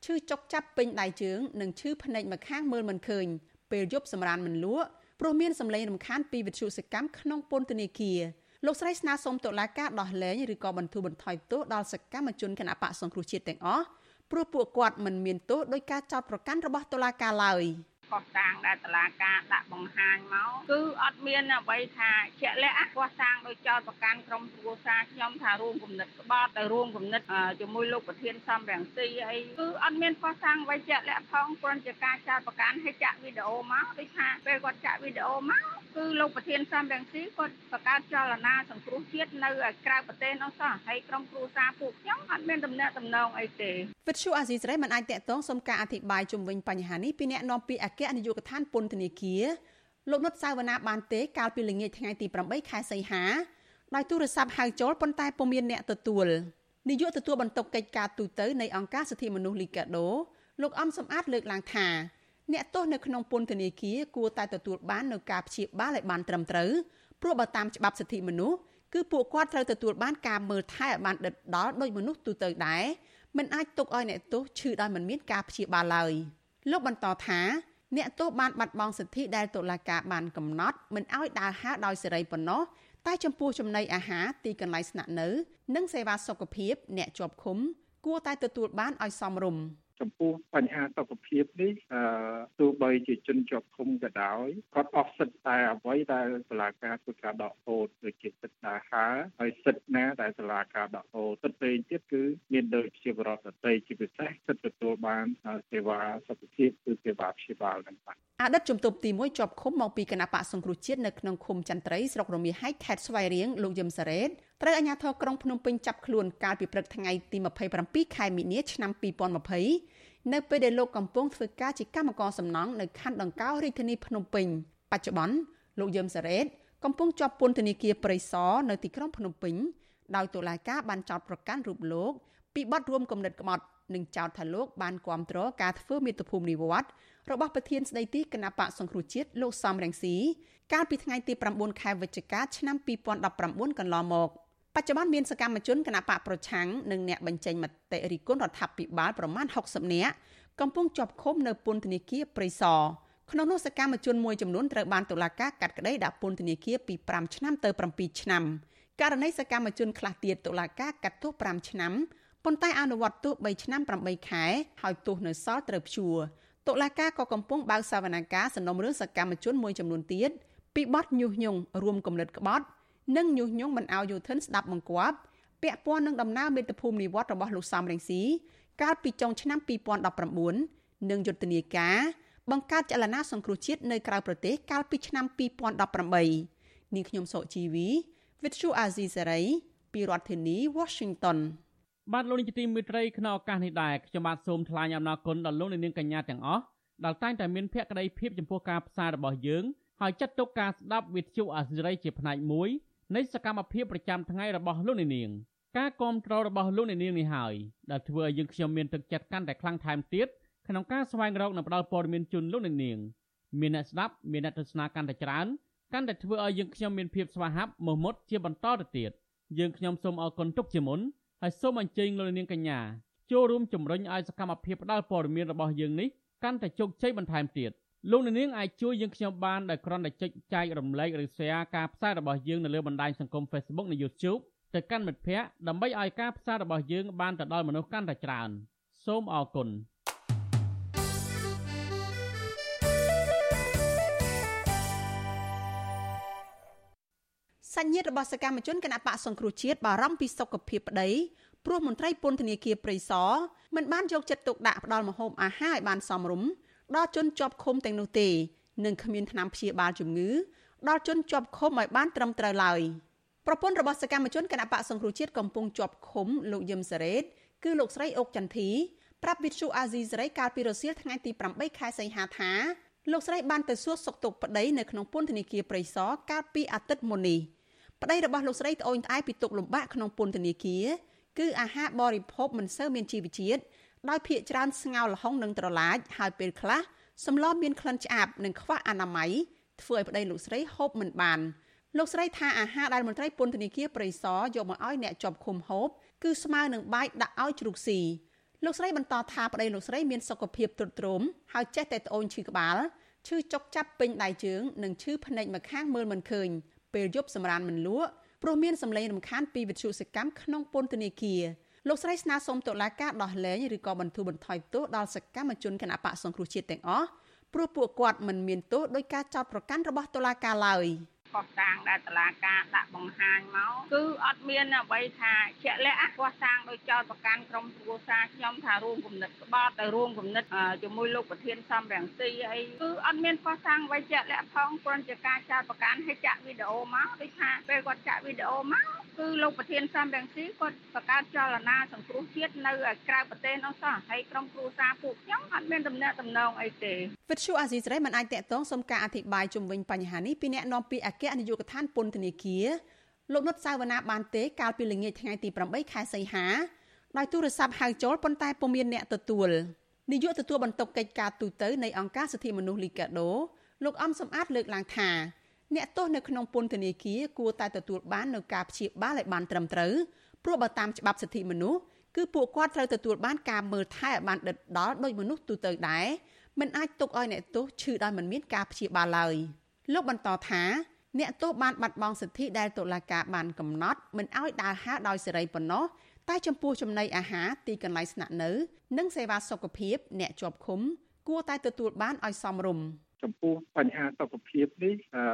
ឈឺចុកចាប់ពេញដៃជើងនិងឈឺភ្នែកម្ខាងមើលមិនឃើញពេលយប់សម្រានមិនលក់ព្រោះមានសម្លេងរំខានពីវិទ្យុសកម្មក្នុងពន្ធនាគារលោកស្រីស្នើសុំតុលាការដោះលែងឬក៏បន្ធូរបន្ថយទោសដល់សកម្មជនគណបកសង្គ្រោះជាតិទាំងអស់ព្រោះពួកគាត់មិនមានទោសដោយការចោទប្រកាន់របស់តុលាការឡើយ។ កោះតាងដែលតឡាការដាក់បង្ហាញមកគឺអត់មានអ្វីថាជាក់លាក់កោះតាងដោយចោតប្រកាន់ក្រុមគ្រួសារខ្ញុំថារួមគំនិតក្បត់ទៅរួមគំនិតជាមួយលោកប្រធានសំរងស៊ីអីគឺអត់មានកោះតាងអ្វីជាក់លាក់ផងគ្រាន់ជាការចោតប្រកាន់ឲ្យចាក់វីដេអូមកដូចថាពេលគាត់ចាក់វីដេអូមកគឺលោកប្រធានសំរងស៊ីគាត់បង្កើតចលនាសង្គ្រោះជាតិនៅក្រៅប្រទេសនោះសោះហើយក្រុមគ្រួសារពួកខ្ញុំអត់មានដំណាក់ដំណងអីទេវិទ្យុអាស៊ីសេរីមិនអាចតកតងសុំការអធិប្បាយជុំវិញបញ្ហានេះពីអ្នកនាំពាក្យអគ្គនាយកដ្ឋានពន្ធនាគារលោកនុតសាវណ្ណាបានទេកាលពីល្ងាចថ្ងៃទី8ខែសីហាដោយទូរស័ព្ទហៅចូលប៉ុន្តែពុំមានអ្នកទទួលនាយកទទួលបន្ទុកកិច្ចការទូតនៃអង្គការសិទ្ធិមនុស្សលីកាដូលោកអំសំអាតលើកឡើងថាអ្នកទោសនៅក្នុងពន្ធនាគារគួរតែទទួលបាននូវការព្យាបាលឲ្យបានត្រឹមត្រូវព្រោះបើតាមច្បាប់សិទ្ធិមនុស្សគឺពួកគាត់ត្រូវទទួលបានការមើលថែឲ្យបានដិតដល់ដោយមនុស្សទូទៅដែរមិនអាចទុកឲ្យអ្នកទោសឈឺដោយមិនមានការព្យាបាលឡើយលោកបន្តថា អ្នកទោសបានបាត់បង់សិទ្ធិដែលតុលាការបានកំណត់មិនឲ្យដើរហើរដោយសេរីប៉ុណ្ណោះតែចំពោះចំណីអាហារទីកន្លែងស្នាក់នៅ និងសេវាសុខភាព អ្នកជាប់ឃុំ គួរតែទទួលបានឲ្យសមរម្យ ចំពោះបញ្ហាសុខភាពនេះអឺទោះបីជាជនជាប់ឃុំក៏ដោយគាត់អស់សិទ្ធិតែអ្វីដែលសាលាការធ្វើការដកហូតដូចជាសិទ្ធិដាហាហើយសិទ្ធិណាដែលសាលាការដកហូតសិទ្ធិផ្សេងទៀតគឺមានដូចជាបរិបទតីជាពិសេសសិទ្ធិទទួលបានសេវាសុខភាពគឺសេវាព្យាបាលនឹងបាទអតីតជំទប់ទី1ជាប់ឃុំមកពីគណៈបកសង្គ្រោះជាតិនៅក្នុងឃុំចន្ទ្រីស្រុករមៀហៃខេត្តស្វាយរៀងលោកយឹមសារ៉េតត្រូវអាជ្ញាធរក្រុងភ្នំពេញចាប់ខ្លួនកាលពីព្រឹកថ្ងៃទី27ខែមីនាឆ្នាំ2020 នៅពេលដែលលោកកំពុងធ្វើការជាកម្មករសំណង់នៅខណ្ឌដង្កោរាជធានីភ្នំពេញបច្ចុប្បន្នលោកយឹមសារ៉េតកំពុងជាប់ពន្ធនាគារព្រៃសរនៅទីក្រុងភ្នំពេញដោយតុលាការបានចោទប្រកាន់រូបលោក ពីបទរួមគំនិតក្បត់និងចោទថាលោកបានគ្រប់គ្រងការធ្វើមាតុភូមិនិវត្តរបស់ប្រធានស្ដីទីគណៈបកសង្គ្រោះជាតិលោកសំរងស៊ីកាលពីថ្ងៃទី9ខែវិច្ឆិកាឆ្នាំ2019កន្លងមក បច្ចុប្បន្នមានសកម្មជនគណៈបកប្រឆាំងនិងអ្នកបញ្ចេញមតិរិះគន់រដ្ឋាភិបាលប្រមាណ60នាក់កំពុងជាប់ឃុំនៅពន្ធនាគារព្រៃសរក្នុងនោះសកម្មជនមួយចំនួនត្រូវបានតុលាការកាត់ក្តីដាក់ពន្ធនាគារពី5ឆ្នាំទៅ7ឆ្នាំករណីសកម្មជនខ្លះទៀតតុលាការកាត់ទោស5ឆ្នាំប៉ុន្តែអនុវត្តទោស3ឆ្នាំ8ខែហើយទោសនៅសល់ត្រូវព្យួរតុលាការក៏កំពុងបើកសវនកម្មសំណុំរឿងសកម្មជនមួយចំនួនទៀតពីបទញុះញង់រួមគំនិតក្បត់ និងញុះញង់មិនឲ្យយោធិនស្ដាប់បង្គាប់ពាក់ព័ន្ធនឹងដំណើរមេត្តាភូមិនិវត្តរបស់លោកសំរងស៊ីកាលពីចុងឆ្នាំ2019និងយុទ្ធនាការបង្កើតចលនាសង្គ្រោះជាតិនៅក្រៅប្រទេសកាលពីឆ្នាំ2018នាងខ្ញុំសុជីវី With Chu Azizi Saray ពីរដ្ឋធានី Washington បាទលោកនាយកទីមេត្រីក្នុងឱកាសនេះដែរខ្ញុំបាទសូមថ្លែងអំណរគុណដល់លោកនាងកញ្ញាទាំងអស់ដែលតែងតែមានភក្ដីភាពចំពោះការផ្សាយរបស់យើងហើយចាត់ទុកការស្ដាប់វិទ្យុអាស៊ីរីជាផ្នែកមួយ នៃសកម្មភាពប្រចាំថ្ងៃរបស់លោកនាងការគ្រប់គ្រងរបស់លោកនាងនេះហើយដែលធ្វើឲ្យយើងខ្ញុំមានទឹកចិត្តកាន់តែខ្លាំងថែមទៀតក្នុងការស្វែងរកនិងផ្តល់ព័ត៌មានជូនលោកនាងមានអ្នកស្ដាប់មានអ្នកទស្សនាកាន់តែច្រើនកាន់តែធ្វើឲ្យយើងខ្ញុំមានភាពស្វាហាប់មោះមុតជាបន្តទៅទៀតយើងខ្ញុំសូមអរគុណទុកជាមុនហើយសូមអញ្ជើញលោកនាងកញ្ញាចូលរួមជំរុញឲ្យសកម្មភាពផ្តល់ព័ត៌មានរបស់យើងនេះកាន់តែជោគជ័យបន្ថែមទៀត លោកនាងអាចជួយយើងខ្ញុំបានដោយគ្រាន់តែចុចចែករំលែកឬ share ការផ្សាយរបស់យើងនៅលើបណ្ដាញសង្គម Facebook និង YouTube ទៅកាន់មិត្តភ័ក្តិដើម្បីឲ្យការផ្សាយរបស់យើងបានទៅដល់មនុស្សកាន់តែច្រើនសូមអរគុណសញ្ញាតរបស់សកម្មជនគណៈបកសង្គ្រោះជាតិបារម្ភពីសុខភាពប្តីព្រោះមន្ត្រីពន្ធនាគារព្រៃសរមិនបានយកចិត្តទុកដាក់ផ្ដល់ម្ហូបអាហារឲ្យបានសមរម្យ ដល់ជនជាប់ឃុំទាំងនោះទេនិងគ្មានថ្នាំព្យាបាលជំងឺដល់ជនជាប់ឃុំឲ្យបានត្រឹមត្រូវឡើយប្រពន្ធរបស់សកម្មជនគណៈបកសង្គ្រោះជាតិកំពុងជាប់ឃុំលោកយឹមសារ៉េតគឺលោកស្រីអុកចន្ទធីប្រាប់វិទ្យុអាស៊ីសេរីកាលពីរសៀលថ្ងៃទី8ខែសីហាថាលោកស្រីបានទៅសួរសុខទុក្ខប្តីនៅក្នុងពន្ធនាគារព្រៃសរកាលពីអាទិត្យមុននេះប្តីរបស់លោកស្រីត្អូញត្អែពីទុកលំបាកក្នុងពន្ធនាគារគឺអាហារបរិភោគមិនសូវមានជីវជាតិ ដោយភាកច្រើនស្ងោរល្ហុងនិងត្រឡាចហើយពេលខ្លះសម្លមានក្លិនឆ្អាបនិងខ្វះអនាម័យធ្វើឲ្យប្តីលោកស្រីហូបមិនបានលោកស្រីថាអាហារដែលមន្ត្រីពន្ធនាគារព្រៃសរយកមកឲ្យអ្នកជាប់ឃុំហូបគឺស្មើនឹងបាយដាក់ឲ្យជ្រូកស៊ីលោកស្រីបន្តថាប្តីលោកស្រីមានសុខភាពទ្រុឌទ្រោមហើយចេះតែត្អូញឈឺក្បាលឈឺចុកចាប់ពេញដៃជើងនិងឈឺភ្នែកម្ខាងមើលមិនឃើញពេលយប់សម្រានមិនលក់ព្រោះមានសម្លេងរំខានពីវិទ្យុសកម្មក្នុងពន្ធនាគារ លោកស្រីស្នើសុំតុលាការដោះលែងឬក៏បន្ធូរបន្ថយទោសដល់សកម្មជនគណបកសង្គ្រោះជាតិទាំងអស់ព្រោះពួកគាត់មិនមានទោសដោយការចោទប្រកាន់របស់តុលាការឡើយ។ ខុសតាងដែលតឡាការដាក់បង្ហាញមកគឺអត់មានអ្វីថាជាក់លាក់ខុសតាងដោយចោតប្រកាន់ក្រុមគ្រួសារខ្ញុំថារួមគំនិតក្បត់ទៅរួមគំនិតជាមួយលោកប្រធានសំរងស៊ីអីគឺអត់មានខុសតាងអ្វីជាក់លាក់ផងគ្រាន់តែការចោតប្រកាន់ឲ្យចាក់វីដេអូមកដូចថាពេលគាត់ចាក់វីដេអូមកគឺលោកប្រធានសំរងស៊ីគាត់បង្កើតចលនាសង្គ្រោះជាតិនៅក្រៅប្រទេសនោះសោះហើយក្រុមគ្រួសារពួកខ្ញុំអត់មានដំណាក់ដំណងអីទេវិទ្យុអាស៊ីសេរីមិនអាចតកតងសុំការអធិប្បាយជុំវិញបញ្ហានេះពីអ្នកនាំពាក្យអគ្គនាយកដ្ឋានពន្ធនាគារលោកនុតសាវណ្ណាបានទេកាលពីល្ងាចថ្ងៃទី8ខែសីហាដោយទូរស័ព្ទហៅចូលប៉ុន្តែពុំមានអ្នកទទួលនាយកទទួលបន្ទុកកិច្ចការទូតនៃអង្គការសិទ្ធិមនុស្សលីកាដូលោកអំសំអាតលើកឡើងថាអ្នកទោសនៅក្នុងពន្ធនាគារគួរតែទទួលបាននូវការព្យាបាលឲ្យបានត្រឹមត្រូវព្រោះបើតាមច្បាប់សិទ្ធិមនុស្សគឺពួកគាត់ត្រូវទទួលបានការមើលថែឲ្យបានដិតដល់ដោយមនុស្សទូទៅដែរមិនអាចទុកឲ្យអ្នកទោសឈឺដោយមិនមានការព្យាបាលឡើយលោកបន្តថា អ្នកទោសបានបាត់បង់សិទ្ធិដែលតុលាការបានកំណត់មិនឲ្យដើរហើរដោយសេរីប៉ុណ្ណោះតែចំពោះចំណីអាហារទីកន្លែងស្នាក់នៅ និងសេវាសុខភាព អ្នកជាប់ឃុំគួរតែទទួលបានឲ្យសមរម្យ ចំពោះបញ្ហាសុខភាពនេះអឺ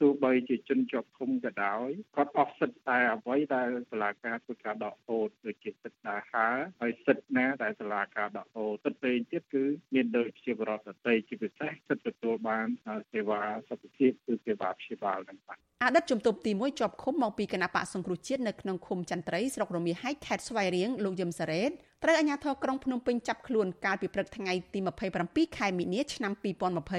ទោះបីជាជនជាប់ឃុំក៏ដោយគាត់អស់សិទ្ធតែអ្វីដែលសាលាការធ្វើការដកហូតដូចជាសិទ្ធិដាហាហើយសិទ្ធិណាដែលសាលាការដកហូតសិទ្ធិផ្សេងទៀតគឺមានដូចជាបរដ្ឋតីជាពិសេសសិទ្ធិទទួលបានសេវាសុខភាពគឺសេវាព្យាបាលនឹងបាទអតីតជំទប់ទី1ជាប់ឃុំមកពីគណៈបកសង្គ្រោះជាតិនៅក្នុងឃុំចន្ទ្រីស្រុករមាសហៃខេត្តស្វាយរៀងលោកយឹមសារ៉េត ត្រូវអាជ្ញាធរក្រុងភ្នំពេញចាប់ខ្លួនកាលពីព្រឹកថ្ងៃទី27ខែមីនាឆ្នាំ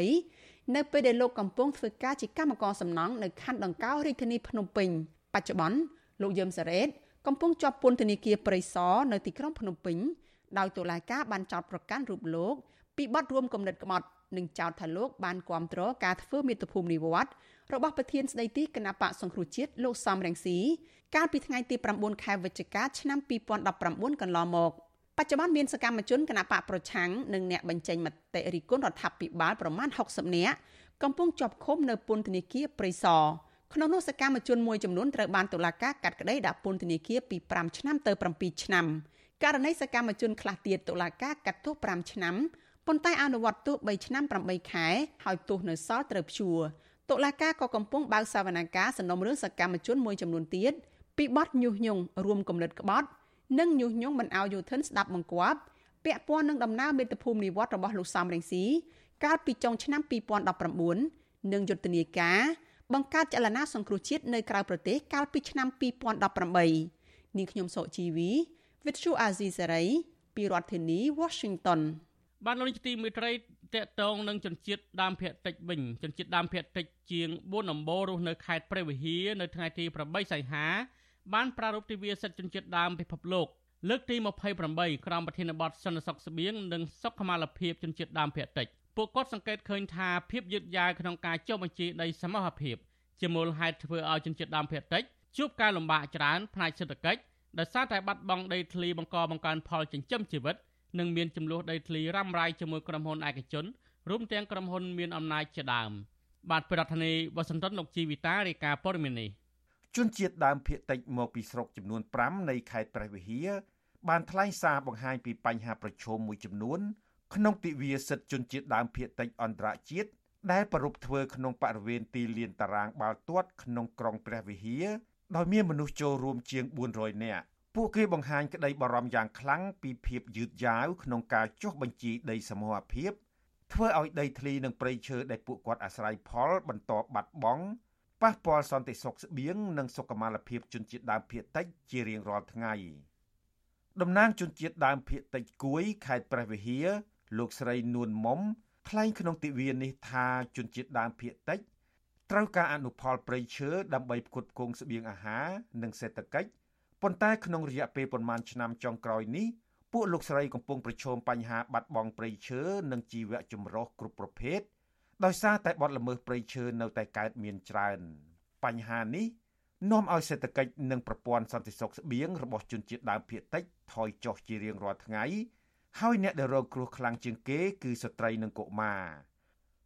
2020នៅពេលដែលលោកកំពុងធ្វើការជាកម្មករសំណង់នៅខណ្ឌដង្កោរាជធានីភ្នំពេញបច្ចុប្បន្នលោកយឹមសារ៉េតកំពុងជាប់ពន្ធនាគារព្រៃសរនៅទីក្រុងភ្នំពេញដោយតុលាការបានចោទប្រកាន់រូបលោកពីបទរួមគំនិតក្បត់និងចោទថាលោកបានគាំទ្រការធ្វើមាតុភូមិនិវត្តន៍របស់ប្រធានស្ដីទីគណៈបកសង្គ្រោះជាតិលោកសំរងស៊ីកាលពីថ្ងៃទី9ខែវិច្ឆិកាឆ្នាំ2019កន្លងមក បច្ចុប្បន្នមានសកម្មជនគណៈបកប្រឆាំងនិងអ្នកបញ្ចេញមតិរិះគន់រដ្ឋាភិបាលប្រមាណ60នាក់កំពុងជាប់ឃុំនៅពន្ធនាគារព្រៃសរក្នុងនោះសកម្មជនមួយចំនួនត្រូវបានតុលាការកាត់ក្តីដាក់ពន្ធនាគារពី5ឆ្នាំទៅ7ឆ្នាំករណីសកម្មជនខ្លះទៀតតុលាការកាត់ទោស5ឆ្នាំប៉ុន្តែអនុវត្តទោស3ឆ្នាំ8ខែហើយទោសនៅសល់ត្រូវព្យួរតុលាការក៏កំពុងបើកសវនកម្មសំណុំរឿងសកម្មជនមួយចំនួនទៀតពីបទញុះញង់រួមគំនិតក្បត់ និងញុះញង់មិនឲ្យយោធិនស្ដាប់បង្គាប់ពាក់ព័ន្ធនឹងដំណើរមេត្តាភូមិនិវត្តរបស់លោកសំរងស៊ីកាលពីចុងឆ្នាំ2019និងយុទ្ធនាការបង្កើតចលនាសង្គ្រោះជាតិនៅក្រៅប្រទេសកាលពីឆ្នាំ2018នាងខ្ញុំសុជីវី With Chu Azizi Saray ពីរដ្ឋធានី Washington បានលោកនាយកទីមេត្រីតកតងនឹងជនជាតិដើមភាគតិចវិញជនជាតិដើមភាគតិចជាង4ដំបូលរស់នៅខេត្តព្រះវិហារនៅថ្ងៃទី8សីហា បានប្រារព្ធទិវាសិទ្ធិជនជាតិដើមពិភពលោកលើកទី28ក្រោមប្រធានបទសន្តិសុខស្បៀងនិងសុខុមាលភាពជនជាតិដើមភាគតិចពួកគាត់សង្កេតឃើញថាភាពយឺតយ៉ាវក្នុងការចុះបញ្ជីដីសមរភាពជាមូលហេតុធ្វើឲ្យជនជាតិដើមភាគតិចជួបការលំបាកច្រើនផ្នែកសេដ្ឋកិច្ចដោយសារតែបាត់បង់ដីធ្លីបង្កបង្កើនផលចិញ្ចឹមជីវិតនិងមានចំនួនដីធ្លីរ៉ាំរ៉ៃជាមួយក្រុមហ៊ុនឯកជនរួមទាំងក្រុមហ៊ុនមានអំណាចជាដើមបាទប្រធានាធិបតីវ៉ាស៊ីនតោនលោកជីវិតារាយការណ៍ព័ត៌មាននេះ ជនជាតិដើមភាគតិចមកពីស្រុកចំនួន5នៃខេត្តព្រះវិហារបានថ្លែងសារបង្ហាញពីបញ្ហាប្រឈមមួយចំនួន ក្នុងទិវាសិទ្ធិជនជាតិដើមភាគតិចអន្តរជាតិដែលប្រពធ្វើក្នុងបរិវេណទីលានតារាងបាល់ទាត់ក្នុងក្រុងព្រះវិហារដោយមានមនុស្សចូលរួមជាង400នាក់ពួកគេបង្ហាញក្តីបារម្ភយ៉ាងខ្លាំងពីភាពយឺតយ៉ាវក្នុងការចុះបញ្ជីដីសមរភាពធ្វើឲ្យដីធ្លីនិងព្រៃឈើដែលពួកគាត់អាស្រ័យផលបន្តបាត់បង់ ប៉ះពាល់សន្តិសុខស្បៀងនិងសុខុមាលភាពជនជាតិដើមភាគតិចជារៀងរាល់ថ្ងៃតំណាងជនជាតិដើមភាគតិចគួយខេត្តព្រះវិហារលោកស្រីនួនមុំថ្លែងក្នុងទិវានេះថាជនជាតិដើមភាគតិចត្រូវការអនុផលព្រៃឈើដើម្បីផ្គត់ផ្គង់ស្បៀងអាហារនិងសេដ្ឋកិច្ចប៉ុន្តែក្នុងរយៈពេលប្រមាណឆ្នាំចុងក្រោយនេះពួកលោកស្រីកំពុងប្រឈមបញ្ហាបាត់បង់ព្រៃឈើនិងជីវៈចម្រុះគ្រប់ប្រភេទ ដោយសារតែបទល្មើសព្រៃឈើនៅតែកើតមានច្រើនបញ្ហានេះនាំឲ្យសេដ្ឋកិច្ចនិងប្រព័ន្ធសន្តិសុខស្បៀងរបស់ជនជាតិដើមភាគតិចថយចុះជារៀងរាល់ថ្ងៃហើយអ្នកដែលរងគ្រោះខ្លាំងជាងគេគឺស្ត្រីនិងកុមារ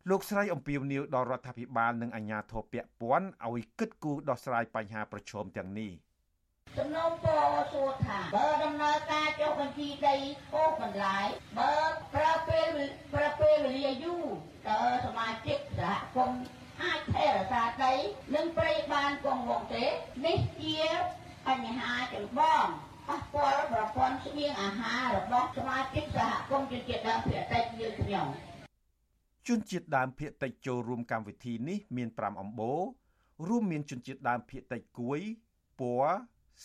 លោកស្រីអំពីវនីវដល់រដ្ឋាភិបាលនិងអាជ្ញាធរពាក់ព័ន្ធឲ្យគិតគូរដោះស្រាយបញ្ហាប្រឈមទាំងនេះ សំណូមពរសួរថាបើដំណើរការចុះបញ្ជីដីអូសបន្លាយបើប្រើពេលប្រើពេលវេលាយូរតើសមាជិកសហគមន៍អាចថែរក្សាដីនិងព្រៃបានគង់វង្សទេនេះជាបញ្ហាចម្បងប៉ះពាល់ប្រព័ន្ធស្បៀងអាហាររបស់សមាជិកសហគមន៍ជនជាតិដើមភាគតិចយើងខ្ញុំជនជាតិដើមភាគតិចចូលរួមកម្មវិធីនេះមាន5អំបូររួមមានជនជាតិដើមភាគតិចគួយពួរ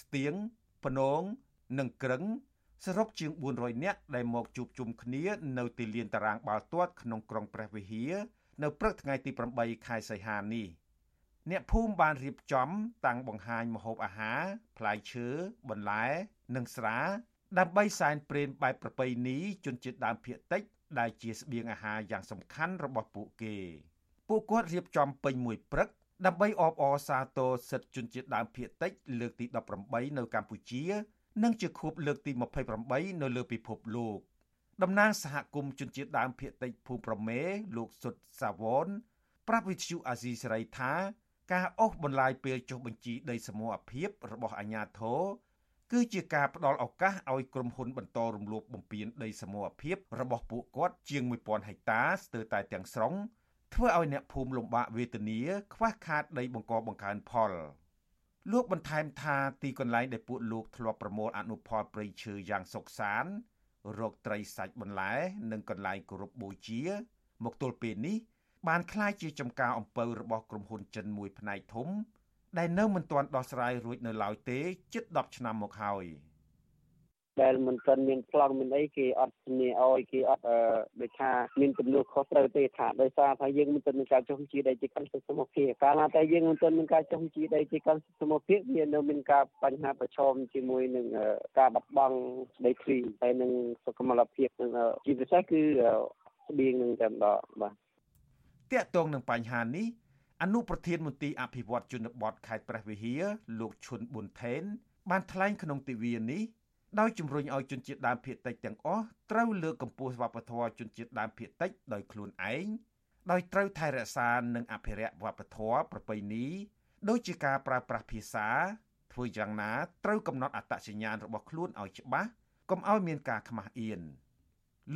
ស្ទៀងភ្នងនិងក្រឹងសរុបជាង400នាក់ដែលមកជួបជុំគ្នានៅទីលានតារាងបាល់ទាត់ក្នុងក្រុងព្រះវិហារនៅព្រឹកថ្ងៃទី8ខែសីហានេះអ្នកភូមិបានរៀបចំតាំងបង្ហាញម្ហូបអាហារផ្លែឈើបន្លែ និងស្រា ដើម្បីសែនព្រេនបែបប្រពៃណីជនជាតិដើមភាគតិច ដែលជាស្បៀងអាហារយ៉ាងសំខាន់របស់ពួកគេ ពួកគាត់រៀបចំពេញមួយព្រឹក ដើម្បីអបអរសាទរសិទ្ធិជនជាតិដើមភាគតិច លើកទី18នៅកម្ពុជា និងជាខួបលើកទី28នៅលើពិភពលោកតំណាងសហគមន៍ជនជាតិដើមភាគតិចភូប្រមេលោកសុតសាវនប្រាប់វិទ្យុអាស៊ីសេរីថា ការអូសបន្លាយពេលចុះបញ្ជីដីសមរភាពរបស់អាជ្ញាធរគឺជាការផ្ដល់ឱកាសឲ្យក្រុមហ៊ុនបន្តរំលោភបំពានដីសមរភាពរបស់ពួកគាត់ជាង1000ហិកតាស្ទើរតែទាំងស្រុង ធ្វើឲ្យអ្នកភូមិលំបាកវេទនាខ្វះខាតដីបង្កបង្កើនផលលោកបន្ថែមថាទីកន្លែងដែលពួកលោកធ្លាប់ប្រមូលអនុផលព្រៃឈើយ៉ាងសុខសាន្តរកត្រីសាច់បន្លែ និងកន្លែងគោរពបូជា មកទល់ពេលនេះបានคล้ายជាចំការអំពៅរបស់ក្រុមហ៊ុនចិនមួយផ្នែកធំដែលនៅមិនទាន់ដោះស្រាយរួចនៅឡើយទេជិត10ឆ្នាំមកហើយ ដែលមិនទាន់មានប្លង់មានអីគេអត់ជំនាញឲ្យគេអត់ដូចថាមានចំនួនខុសត្រូវទេថាដោយសារថាយើងមិនទាន់មានការចុះបញ្ជីដីជាកម្មសិទ្ធិសមភាពកាលណាតែយើងមិនទាន់មានការចុះបញ្ជីដីជាកម្មសិទ្ធិសមភាពវានៅមានការបញ្ហាប្រឈមជាមួយនឹងការបាត់បង់ដីធ្លីហើយនឹងសុខុមាលភាពនឹងជាពិសេសគឺស្បៀងនឹងតែម្ដងបាទតាក់ទងនឹងបញ្ហានេះអនុប្រធានមន្ទីរអភិវឌ្ឍជនបទខេត្តព្រះវិហារលោកឈុនប៊ុនថេនបានថ្លែងក្នុងទិវានេះ ដោយជំរុញឲ្យជនជាតិដើមភាគតិចទាំងអស់ត្រូវលើកកម្ពស់វប្បធម៌ជនជាតិដើមភាគតិចដោយខ្លួនឯងដោយត្រូវថែរក្សានិងអភិរក្សវប្បធម៌ប្រពៃណីដូចជាការប្រើប្រាស់ភាសាធ្វើយ៉ាងណាត្រូវកំណត់អត្តសញ្ញាណរបស់ខ្លួនឲ្យច្បាស់កុំឲ្យមានការខ្មាស់អៀន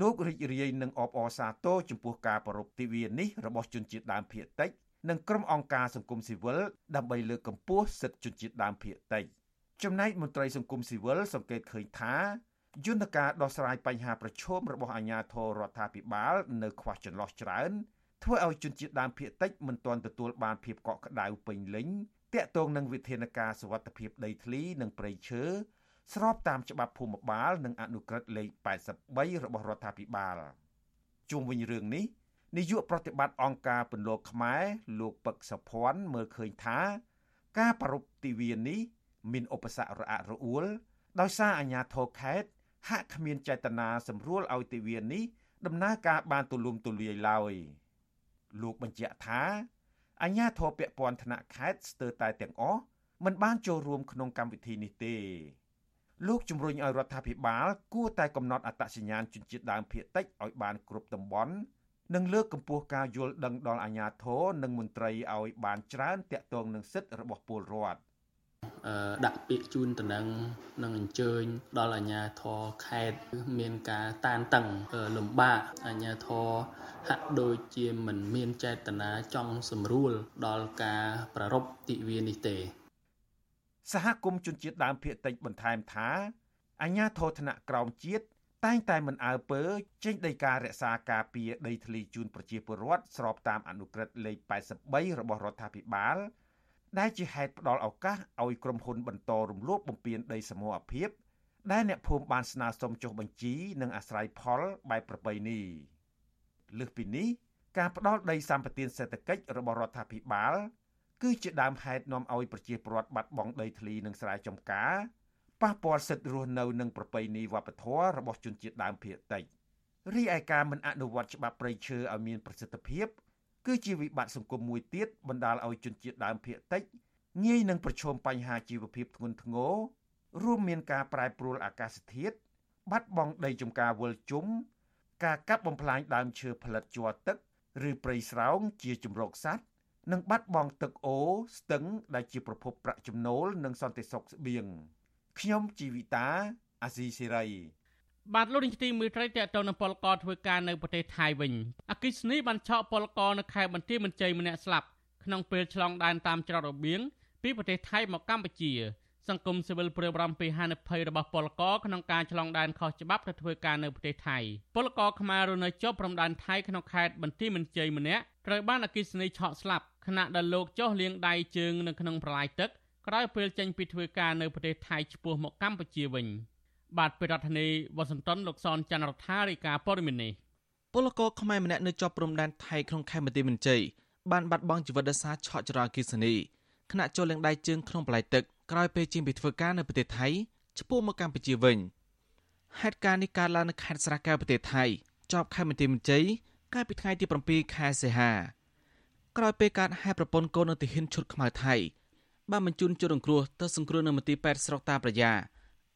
លោករីករាយនឹងអបអរសាទរចំពោះការប្រពៃទិវានេះរបស់ជនជាតិដើមភាគតិចនិងក្រុមអង្គការសង្គមស៊ីវិលដើម្បីលើកកម្ពស់សិទ្ធិជនជាតិដើមភាគតិច ចំណែកមន្ត្រីសង្គមស៊ីវិលសង្កេតឃើញថាយន្តការដោះស្រាយបញ្ហាប្រឈមរបស់អាជ្ញាធររដ្ឋាភិបាល នៅខ្វះចន្លោះច្រើនធ្វើឲ្យជនជាតិដើមភាគតិចមិនទាន់ទទួលបានភាពកក់ក្ដៅពេញលេញតាក់ទងនឹងវិធានការសវត្ថភាពដីធ្លីនិងព្រៃឈើស្របតាមច្បាប់ភូមិបាល និងអនុក្រឹត្យលេខ83របស់រដ្ឋាភិបាលជុំវិញរឿងនេះនាយកប្រតិបត្តិអង្គការពន្លកខ្មែរលោកពឹកសុភ័ណ្ឌមើលឃើញថា ការប្រពៃទិវានេះ មានឧបសគ្គរអាក់រអួលដោយសារអាជ្ញាធរខេត្តហាក់គ្មានចេតនាសម្រួលឲ្យទិវានេះដំណើរការបានទូលំទូលាយឡើយលោកបញ្ជាក់ថាអាជ្ញាធរពាក់ព័ន្ធថ្នាក់ខេត្តស្ទើរតែទាំងអស់មិនបានចូលរួមក្នុងកម្មវិធីនេះទេលោកជំរុញឲ្យរដ្ឋាភិបាលគួរតែកំណត់អត្តសញ្ញាណជនជាតិដើមភាគតិចឲ្យបានគ្រប់តំបន់និងលើកកម្ពស់ការយល់ដឹងដល់អាជ្ញាធរនិងមន្ត្រីឲ្យបានច្រើនតាក់ទងនឹងសិទ្ធិរបស់ពលរដ្ឋ ដាក់ពាក្យជូនតំណែងនិងអញ្ជើញដល់អាជ្ញាធរខេត្តមានការតានតឹងលំបាកអាជ្ញាធរហាក់ដូចជាមិនមានចេតនាចង់សម្រួលដល់ការប្រារព្ធទិវានេះទេ សហគមន៍ជនជាតិដើមភាគតិចបន្ថែមថាអាជ្ញាធរថ្នាក់ក្រោមជាតិតែងតែមិនអើពើចេញដីការក្សាការពារដីធ្លីជូនប្រជាពលរដ្ឋស្របតាមអនុក្រឹត្យលេខ83របស់រដ្ឋាភិបាល ដែលជាហេតុផ្ដល់ឱកាសឲ្យក្រុមហ៊ុនបន្តរំលោភបំពានដីសមរភាព ដែលអ្នកភូមិបានស្នើសុំចុះបញ្ជីនិងអាស្រ័យផលបែបប្រពៃណីលើសពីនេះការផ្ដល់ដីសម្បត្តិសេដ្ឋកិច្ចរបស់រដ្ឋាភិបាល គឺជាដើមហេតុនាំឲ្យប្រជាពលរដ្ឋបាត់បង់ដីធ្លីនិងស្រែចម្ការប៉ះពាល់សិទ្ធិរស់នៅនិងប្រពៃណីវប្បធម៌របស់ជនជាតិដើមភាគតិចរីឯការមិនអនុវត្តច្បាប់ព្រៃឈើឲ្យមានប្រសិទ្ធភាព គឺជាវិបត្តិសង្គមមួយទៀតបណ្ដាលឲ្យជនជាតិដើមភាគតិចងាយនឹងប្រឈមបញ្ហាជីវភាពធ្ងន់ធ្ងររួមមានការប្រែប្រួលអាកាសធាតុបាត់បង់ដីចំការវិលជុំការកាប់បំផ្លាញដើមឈើផលិតជ័រទឹក ឬព្រៃស្រោងជាជំរកសត្វនិងបាត់បង់ទឹកអូរស្ទឹងដែលជាប្រភពប្រាក់ចំណូលនិងសន្តិសុខស្បៀងខ្ញុំជីវិតាអាស៊ីសេរី បាទលោកនាយកទីមេត្រីតេតទៅនឹងពលករធ្វើការនៅប្រទេសថៃវិញអគិសនីបានឆក់ពលករនៅខេត្តបន្ទាយមានជ័យម្នាក់ស្លាប់ក្នុងពេលឆ្លងដែនតាមច្រករបៀងពីប្រទេសថៃមកកម្ពុជា សង្គមស៊ីវិលព្រួយបារម្ភពីហានិភ័យរបស់ពលករក្នុងការឆ្លងដែនខុសច្បាប់ទៅធ្វើការនៅប្រទេសថៃពលករខ្មែររស់នៅជាប់ព្រំដែនថៃក្នុងខេត្តបន្ទាយមានជ័យម្នាក់ត្រូវបានអគិសនីឆក់ស្លាប់ខណៈដែលលោកចុះលាងដៃជើងនៅក្នុងប្រឡាយទឹកក្រោយពេលចេញពីធ្វើការនៅប្រទេសថៃឆ្ពោះមកកម្ពុជាវិញ បាទពីរដ្ឋធានីវ៉ាស៊ីនតោនលោកសនច័ន្ទរដ្ឋារាយការណ៍ព័ត៌មាននេះពលករខ្មែរម្នាក់នៅជាប់ព្រំដែនថៃក្នុងខេត្តបន្ទាយមានជ័យបានបាត់បង់ជីវិតដោយសារឆក់ចរន្តអគ្គិសនីខណៈចូលលាងដៃជើងក្នុងប្រឡាយទឹកក្រោយពេលជិះពីធ្វើការនៅប្រទេសថៃឆ្ពោះមកកម្ពុជាវិញហេតុការណ៍នេះកើតឡើងនៅខេត្តស្រះកែវប្រទេសថៃជាប់ខេត្តបន្ទាយមានជ័យកាលពីថ្ងៃទី7ខែសីហាក្រោយពេលកើតហេតុប្រពន្ធកូននៅទីហ៊ានឈុតខ្មៅថៃបានបញ្ជូនជនរងគ្រោះទៅសង្គ្រោះនៅមន្ទីរពេទ្យស្រុកតាប្រយ៉ា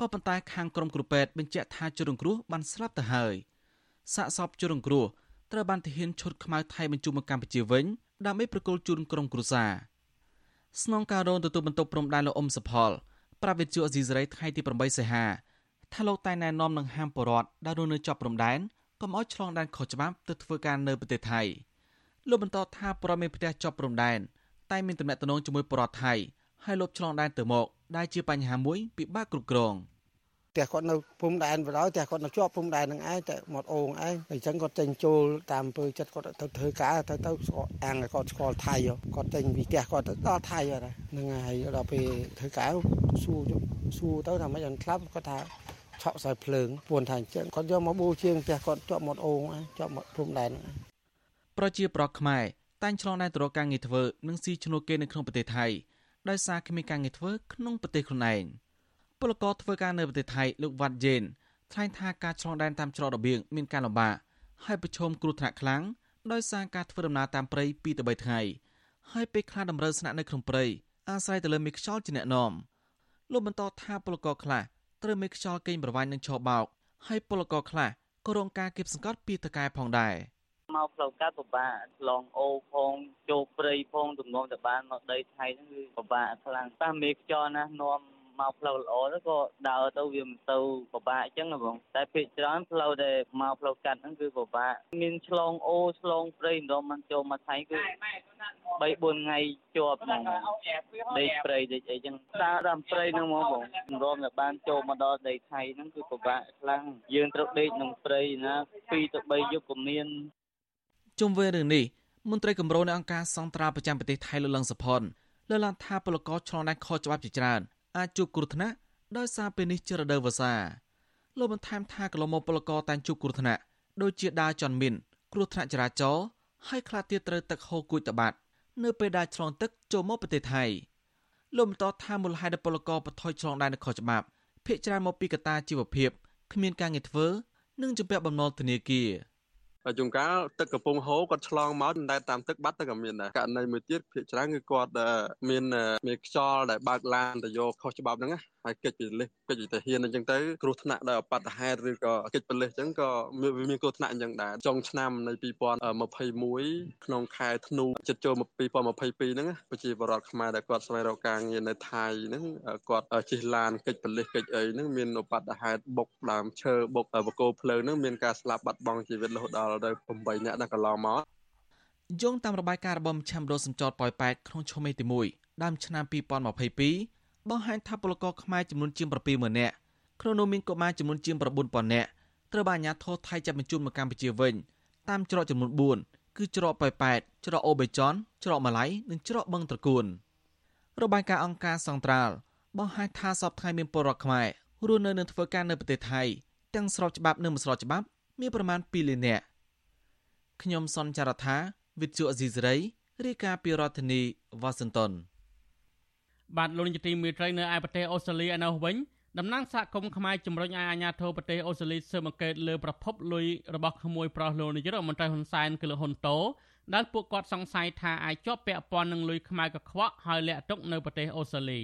ក៏ប៉ុន្តែខាងក្រុមគ្រូពេទ្យបញ្ជាក់ថាជនរងគ្រោះបានស្លាប់ទៅហើយសាកសពជនរងគ្រោះត្រូវបានទាហានឈុតខ្មៅថៃបញ្ជូនមកកម្ពុជាវិញដើម្បីប្រគល់ជូនក្រុមគ្រួសារស្នងការរងទទួលបន្ទុកព្រំដែនលោកអ៊ុំសផលប្រាវិទ្យាអេស៊ីសរ៉ៃថ្ងៃទី8សីហាថាលោកតែណែនាំនឹងហាមបរដ្ឋដែលរស់នៅជាប់ព្រំដែនកុំឲ្យឆ្លងដែនខុសច្បាប់ទៅធ្វើការនៅប្រទេសថៃលោកបន្តថាប្រមេផ្ទះជាប់ព្រំដែនតែមានតំណែងជាមួយបរដ្ឋថៃ ហើយលុបឆ្លងដែនទៅមកដែលជាបញ្ហាមួយពិបាកគ្រប់គ្រងផ្ទះគាត់នៅភូមិដែនបណ្ដោយផ្ទះគាត់នៅជាប់ភូមិដែននឹងឯងតែមកអូងឯងអញ្ចឹងគាត់ចេញចូលតាមអំពើចិត្តគាត់ទៅធ្វើការទៅទៅអាំងគាត់ស្គាល់ថៃគាត់ចេញពីផ្ទះគាត់ទៅដល់ថៃហ្នឹងហើយដល់ពេលធ្វើការសួរសួរទៅថាមិនអត់ខ្លះគាត់ថាឆក់ខ្សែភ្លើងពួនថាអញ្ចឹងគាត់យកមកបូជាងផ្ទះគាត់ជាប់មកអូងជាប់មកភូមិដែនប្រជាប្រដ្ឋខ្មែរតែងឆ្លងដែនទៅរកការងារធ្វើនិងស៊ីឈ្នួលគេនៅក្នុងប្រទេសថៃ ដោយសារគ្មានការងារធ្វើក្នុងប្រទេសខ្លួនឯងពលករធ្វើការនៅប្រទេសថៃលោកវ៉ាត់យេនថ្លែងថាការឆ្លងដែនតាមច្រករបៀងមានការលំបាកហើយប្រឈមគ្រោះថ្នាក់ខ្លាំងដោយសារការធ្វើដំណើរតាមព្រៃ2ទៅ3ថ្ងៃហើយពេលខ្លះតម្រូវស្នាក់នៅក្នុងព្រៃអាស្រ័យទៅលើមេខ្យល់ជាអ្នកនាំលោកបន្តថាពលករខ្លះត្រូវមេខ្យល់កេងប្រវ័ញ្ចនឹងឈរបោកហើយពលករខ្លះក៏រងការគៀបសង្កត់ពីតកែផងដែរ។ មកផ្លូវកាត់ពិបាកឆ្លងអូផងចូលព្រៃផងទំនងតែបានមកដីថៃហ្នឹងគឺពិបាកខ្លាំងប៉ះមេខ្យល់ណានាំមកផ្លូវល្អទៅក៏ដើរទៅវាមិនទៅពិបាកអញ្ចឹងបងតែពេលច្រើនផ្លូវដែលមកផ្លូវកាត់ហ្នឹងគឺពិបាកមានឆ្លងអូឆ្លងព្រៃម្ដងមិនចូលមកថៃគឺ3 4ថ្ងៃជាប់ហ្នឹងដីព្រៃដីអីចឹងដើរតាមព្រៃហ្នឹងមកបងរំតែបានចូលមកដល់ដីថៃហ្នឹងគឺពិបាកខ្លាំងយើងត្រូវដេកក្នុងព្រៃណា2ទៅ3យប់ក៏មាន ជុំវិញរឿងនេះមន្ត្រីគម្រោងនៃអង្គការសង្ត្រាប្រចាំប្រទេសថៃលោកលឹងសុផុនលើកឡើងថាពលករឆ្លងដែនខុសច្បាប់ជាច្រើនអាចជួបគ្រោះថ្នាក់ដោយសារពេលនេះជារដូវវស្សាលោកបន្ថែមថាកន្លងមកពលករតែងជួបគ្រោះថ្នាក់ដូចជាដើរចន់មីនគ្រោះថ្នាក់ចរាចរណ៍ហើយខ្លះទៀតត្រូវទឹកហូរគួចតបាត់នៅពេលដើរឆ្លងទឹកចូលមកប្រទេសថៃលោកបន្តថាមូលហេតុដែលពលករបថុយឆ្លងដែនខុសច្បាប់ភាគច្រើនមកពីកត្តាជីវភាពគ្មានការងារធ្វើនិងជំពាក់បំណុលធនាគារ ជួនកាលទឹកកំពុងហូរគាត់ឆ្លងមកតែតាមទឹកបាត់ទៅក៏មានដែរករណីមួយទៀតភាគច្រើនគឺគាត់មានមានខ្យល់ដែលបើកឡានទៅយកខុសច្បាប់ហ្នឹង ហើយកិច្ចពីលិះកិច្ចទៅហ៊ានអញ្ចឹងទៅគ្រោះថ្នាក់ដោយអបតហេតុឬក៏កិច្ចប៉លិសអញ្ចឹងក៏មានគ្រោះថ្នាក់អញ្ចឹងដែរចុងឆ្នាំនៃ2021ក្នុងខែធ្នូចិត្តចូល2022ហ្នឹងប្រជាពលរដ្ឋខ្មែរដែលគាត់ស្វែងរកការងារនៅថៃហ្នឹងគាត់ជិះឡានកិច្ចប៉លិសកិច្ចអីហ្នឹងមានអបតហេតុបុកដើមឈើបុកបកគោភ្លើងហ្នឹងមានការស្លាប់បាត់បង់ជីវិតរហូតដល់ទៅ8នាក់ដល់កន្លងមកយោងតាមរបាយការណ៍របស់មជ្ឈមណ្ឌលសម្ចតប៉ោយប៉ែតក្នុងឆ្នាំទី1ដើមឆ្នាំ2022 បង្ហាញថាពលករខ្មែរចំនួនជាង70000នាក់ក្នុងនោះមានកុមារចំនួនជាង9000នាក់ត្រូវបានអាជ្ញាធរថៃចាប់បញ្ជូនមកកម្ពុជាវិញតាមច្រកចំនួន4គឺច្រកប៉ោយប៉ែតច្រកអូបេចនច្រកម៉ាឡៃនិងច្រកបឹងត្រគួនរបាយការណ៍អង្គការសង្ត្រាល់បង្ហាញថាសពថ្ងៃមានពលរដ្ឋខ្មែររស់នៅនឹងធ្វើការនៅប្រទេសថៃទាំងស្របច្បាប់និងមិនស្របច្បាប់មានប្រមាណ2លាននាក់ខ្ញុំសនចាររថាវិទ្យុអេស៊ីសេរីរាយការណ៍ពីរដ្ឋធានីវ៉ាស៊ីនតោន បាទលោកនាយកទីមេត្រីនៅឯប្រទេសអូស្ត្រាលីឯនោះវិញតំណាងសហគមន៍ខ្មែរជំរុញឲ្យអាជ្ញាធរប្រទេសអូស្ត្រាលីស៊ើបអង្កេតលើប្រភពលុយរបស់ក្មួយប្រុសលោកនាយករដ្ឋមន្ត្រីហ៊ុនសែនគឺលោកហ៊ុនតូដែលពួកគាត់សង្ស័យថាអាចជាប់ពាក់ព័ន្ធនឹងលុយខ្មែរកខ្វក់ហើយលាក់ទុកនៅប្រទេសអូស្ត្រាលី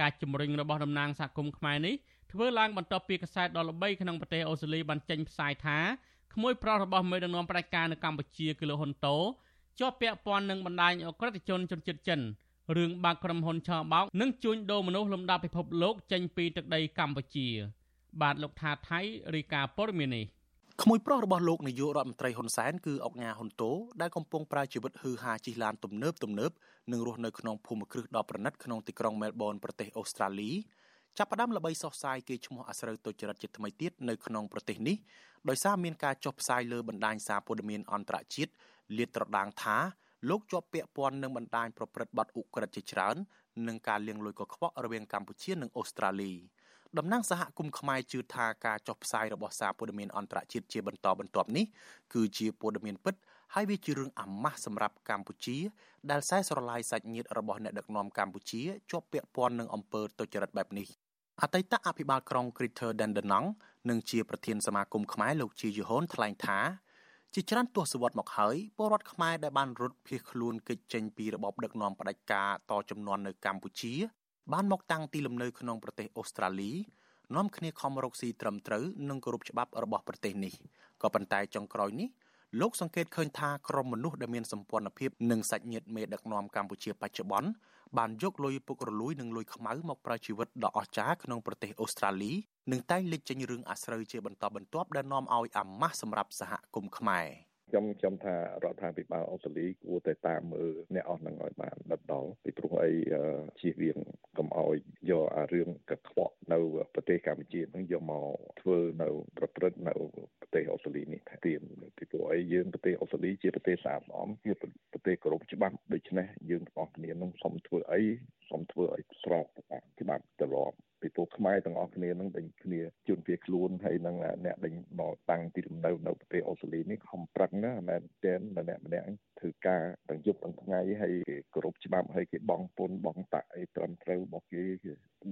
ការជំរុញរបស់តំណាងសហគមន៍ខ្មែរនេះធ្វើឡើងបន្ទាប់ពីកាសែតដ៏ល្បីក្នុងប្រទេសអូស្ត្រាលីបានចេញផ្សាយថាក្មួយប្រុសរបស់មេដឹកនាំផ្ដាច់ការនៅកម្ពុជាគឺលោកហ៊ុនតូជាប់ពាក់ព័ន្ធនឹងបណ្ដាញអក្រិតជនជនជាតិចិន រឿងបាក់ក្រុមហ៊ុនឆបោកនិងជួញដូរមនុស្សលំដាប់ពិភពលោកចេញពីទឹកដីកម្ពុជា បាទលោកថាថៃរីកាព័រមីនេះក្មួយប្រុសរបស់លោកនាយករដ្ឋមន្ត្រីហ៊ុនសែនគឺអុកញ៉ាហ៊ុនតូដែលកំពុងប្រើជីវិតហឺហាជិះឡានទំនើបទំនើបនិងរស់នៅក្នុងភូមិគ្រឹះដ៏ប្រណិតក្នុងទីក្រុងមែលប៊នប្រទេសអូស្ត្រាលីចាប់ផ្ដើមល្បីសុសសាយគេឈ្មោះអាស្រូវទុច្ចរិតជាថ្មីទៀតនៅក្នុងប្រទេសនេះដោយសារមានការចុះផ្សាយលើបណ្ដាញសារព័ត៌មានអន្តរជាតិលាតត្រដាងថា លោកជាប់ពាក់ព័ន្ធនឹងបណ្ដាញប្រព្រឹត្តបទឧក្រិដ្ឋជាច្រើននិងការលាងលុយកខ្វក់រវាងកម្ពុជានិងអូស្ត្រាលីតំណាងសហគមន៍ខ្មែរជឿថាការចុះផ្សាយរបស់សារព័ត៌មានអន្តរជាតិជាបន្តបន្ទាប់នេះគឺជាព័ត៌មានពិតហើយវាជារឿងអាម៉ាស់សម្រាប់កម្ពុជាដែលខ្សែស្រឡាយសាច់ញាតិរបស់អ្នកដឹកនាំកម្ពុជាជាប់ពាក់ព័ន្ធនឹងអំពើទុច្ចរិតបែបនេះអតីតអភិបាលក្រុង Greater Dandenong និងជាប្រធានសមាគមខ្មែរលោកជាយូហុនថ្លែងថា ជាច្រើនទសវត្សរ៍មកហើយពលរដ្ឋខ្មែរដែលបានរត់ភៀសខ្លួនគេចចេញពីរបបដឹកនាំផ្ដាច់ការតចំនួននៅកម្ពុជា បានមកតាំងទីលំនៅក្នុងប្រទេសអូស្ត្រាលីនាំគ្នាខំរកស៊ីត្រឹមត្រូវនិងគោរពច្បាប់របស់ប្រទេសនេះក៏ប៉ុន្តែចុងក្រោយនេះ លោកសង្កេតឃើញថាក្រុមមនុស្សដែលមានសម្ព័ន្ធភាពនឹងសាច់ញាតិមេដឹកនាំកម្ពុជាបច្ចុប្បន្នបានយកលុយពុករលួយនិងលុយខ្មៅមកប្រើជីវិតដ៏អស្ចារ្យក្នុងប្រទេសអូស្ត្រាលីនិងតែងលេចចេញរឿងអាស្រូវជាបន្តបន្ទាប់ដែលនាំឲ្យអាម៉ាស់សម្រាប់សហគមន៍ខ្មែរ។ ខ្ញុំខ្ញុំថារដ្ឋាភិបាលអូស្ត្រាលីគួរតែតាមមើលអ្នកអស់នឹងឲ្យបានដិតដល់ពីព្រោះអីជៀសវាងកុំឲ្យយកអារឿងកខ្វក់នៅប្រទេសកម្ពុជានឹងយកមកធ្វើនៅប្រព្រឹត្តនៅប្រទេសអូស្ត្រាលីនេះថាទៀមពីព្រោះអីយើងប្រទេសអូស្ត្រាលីជាប្រទេសស្អាតស្អំជាប្រទេសគោរពច្បាប់ដូច្នេះយើងទាំងអស់គ្នានឹងសូមធ្វើអីសូមធ្វើឲ្យស្របច្បាប់ទៅរាប់ ពីពួកខ្មែរទាំងអស់គ្នានឹងដេញគ្នាជួនវាខ្លួនហើយនឹងអ្នកដេញមកតាំងទីលំនៅនៅប្រទេសអូស្ត្រាលីនេះខំប្រឹងណាមែនទែនម្នាក់ម្នាក់ធ្វើការទាំងយប់ទាំងថ្ងៃហើយគេគោរពច្បាប់ហើយគេបងពុនបងតាក់អីត្រឹមត្រូវរបស់គេ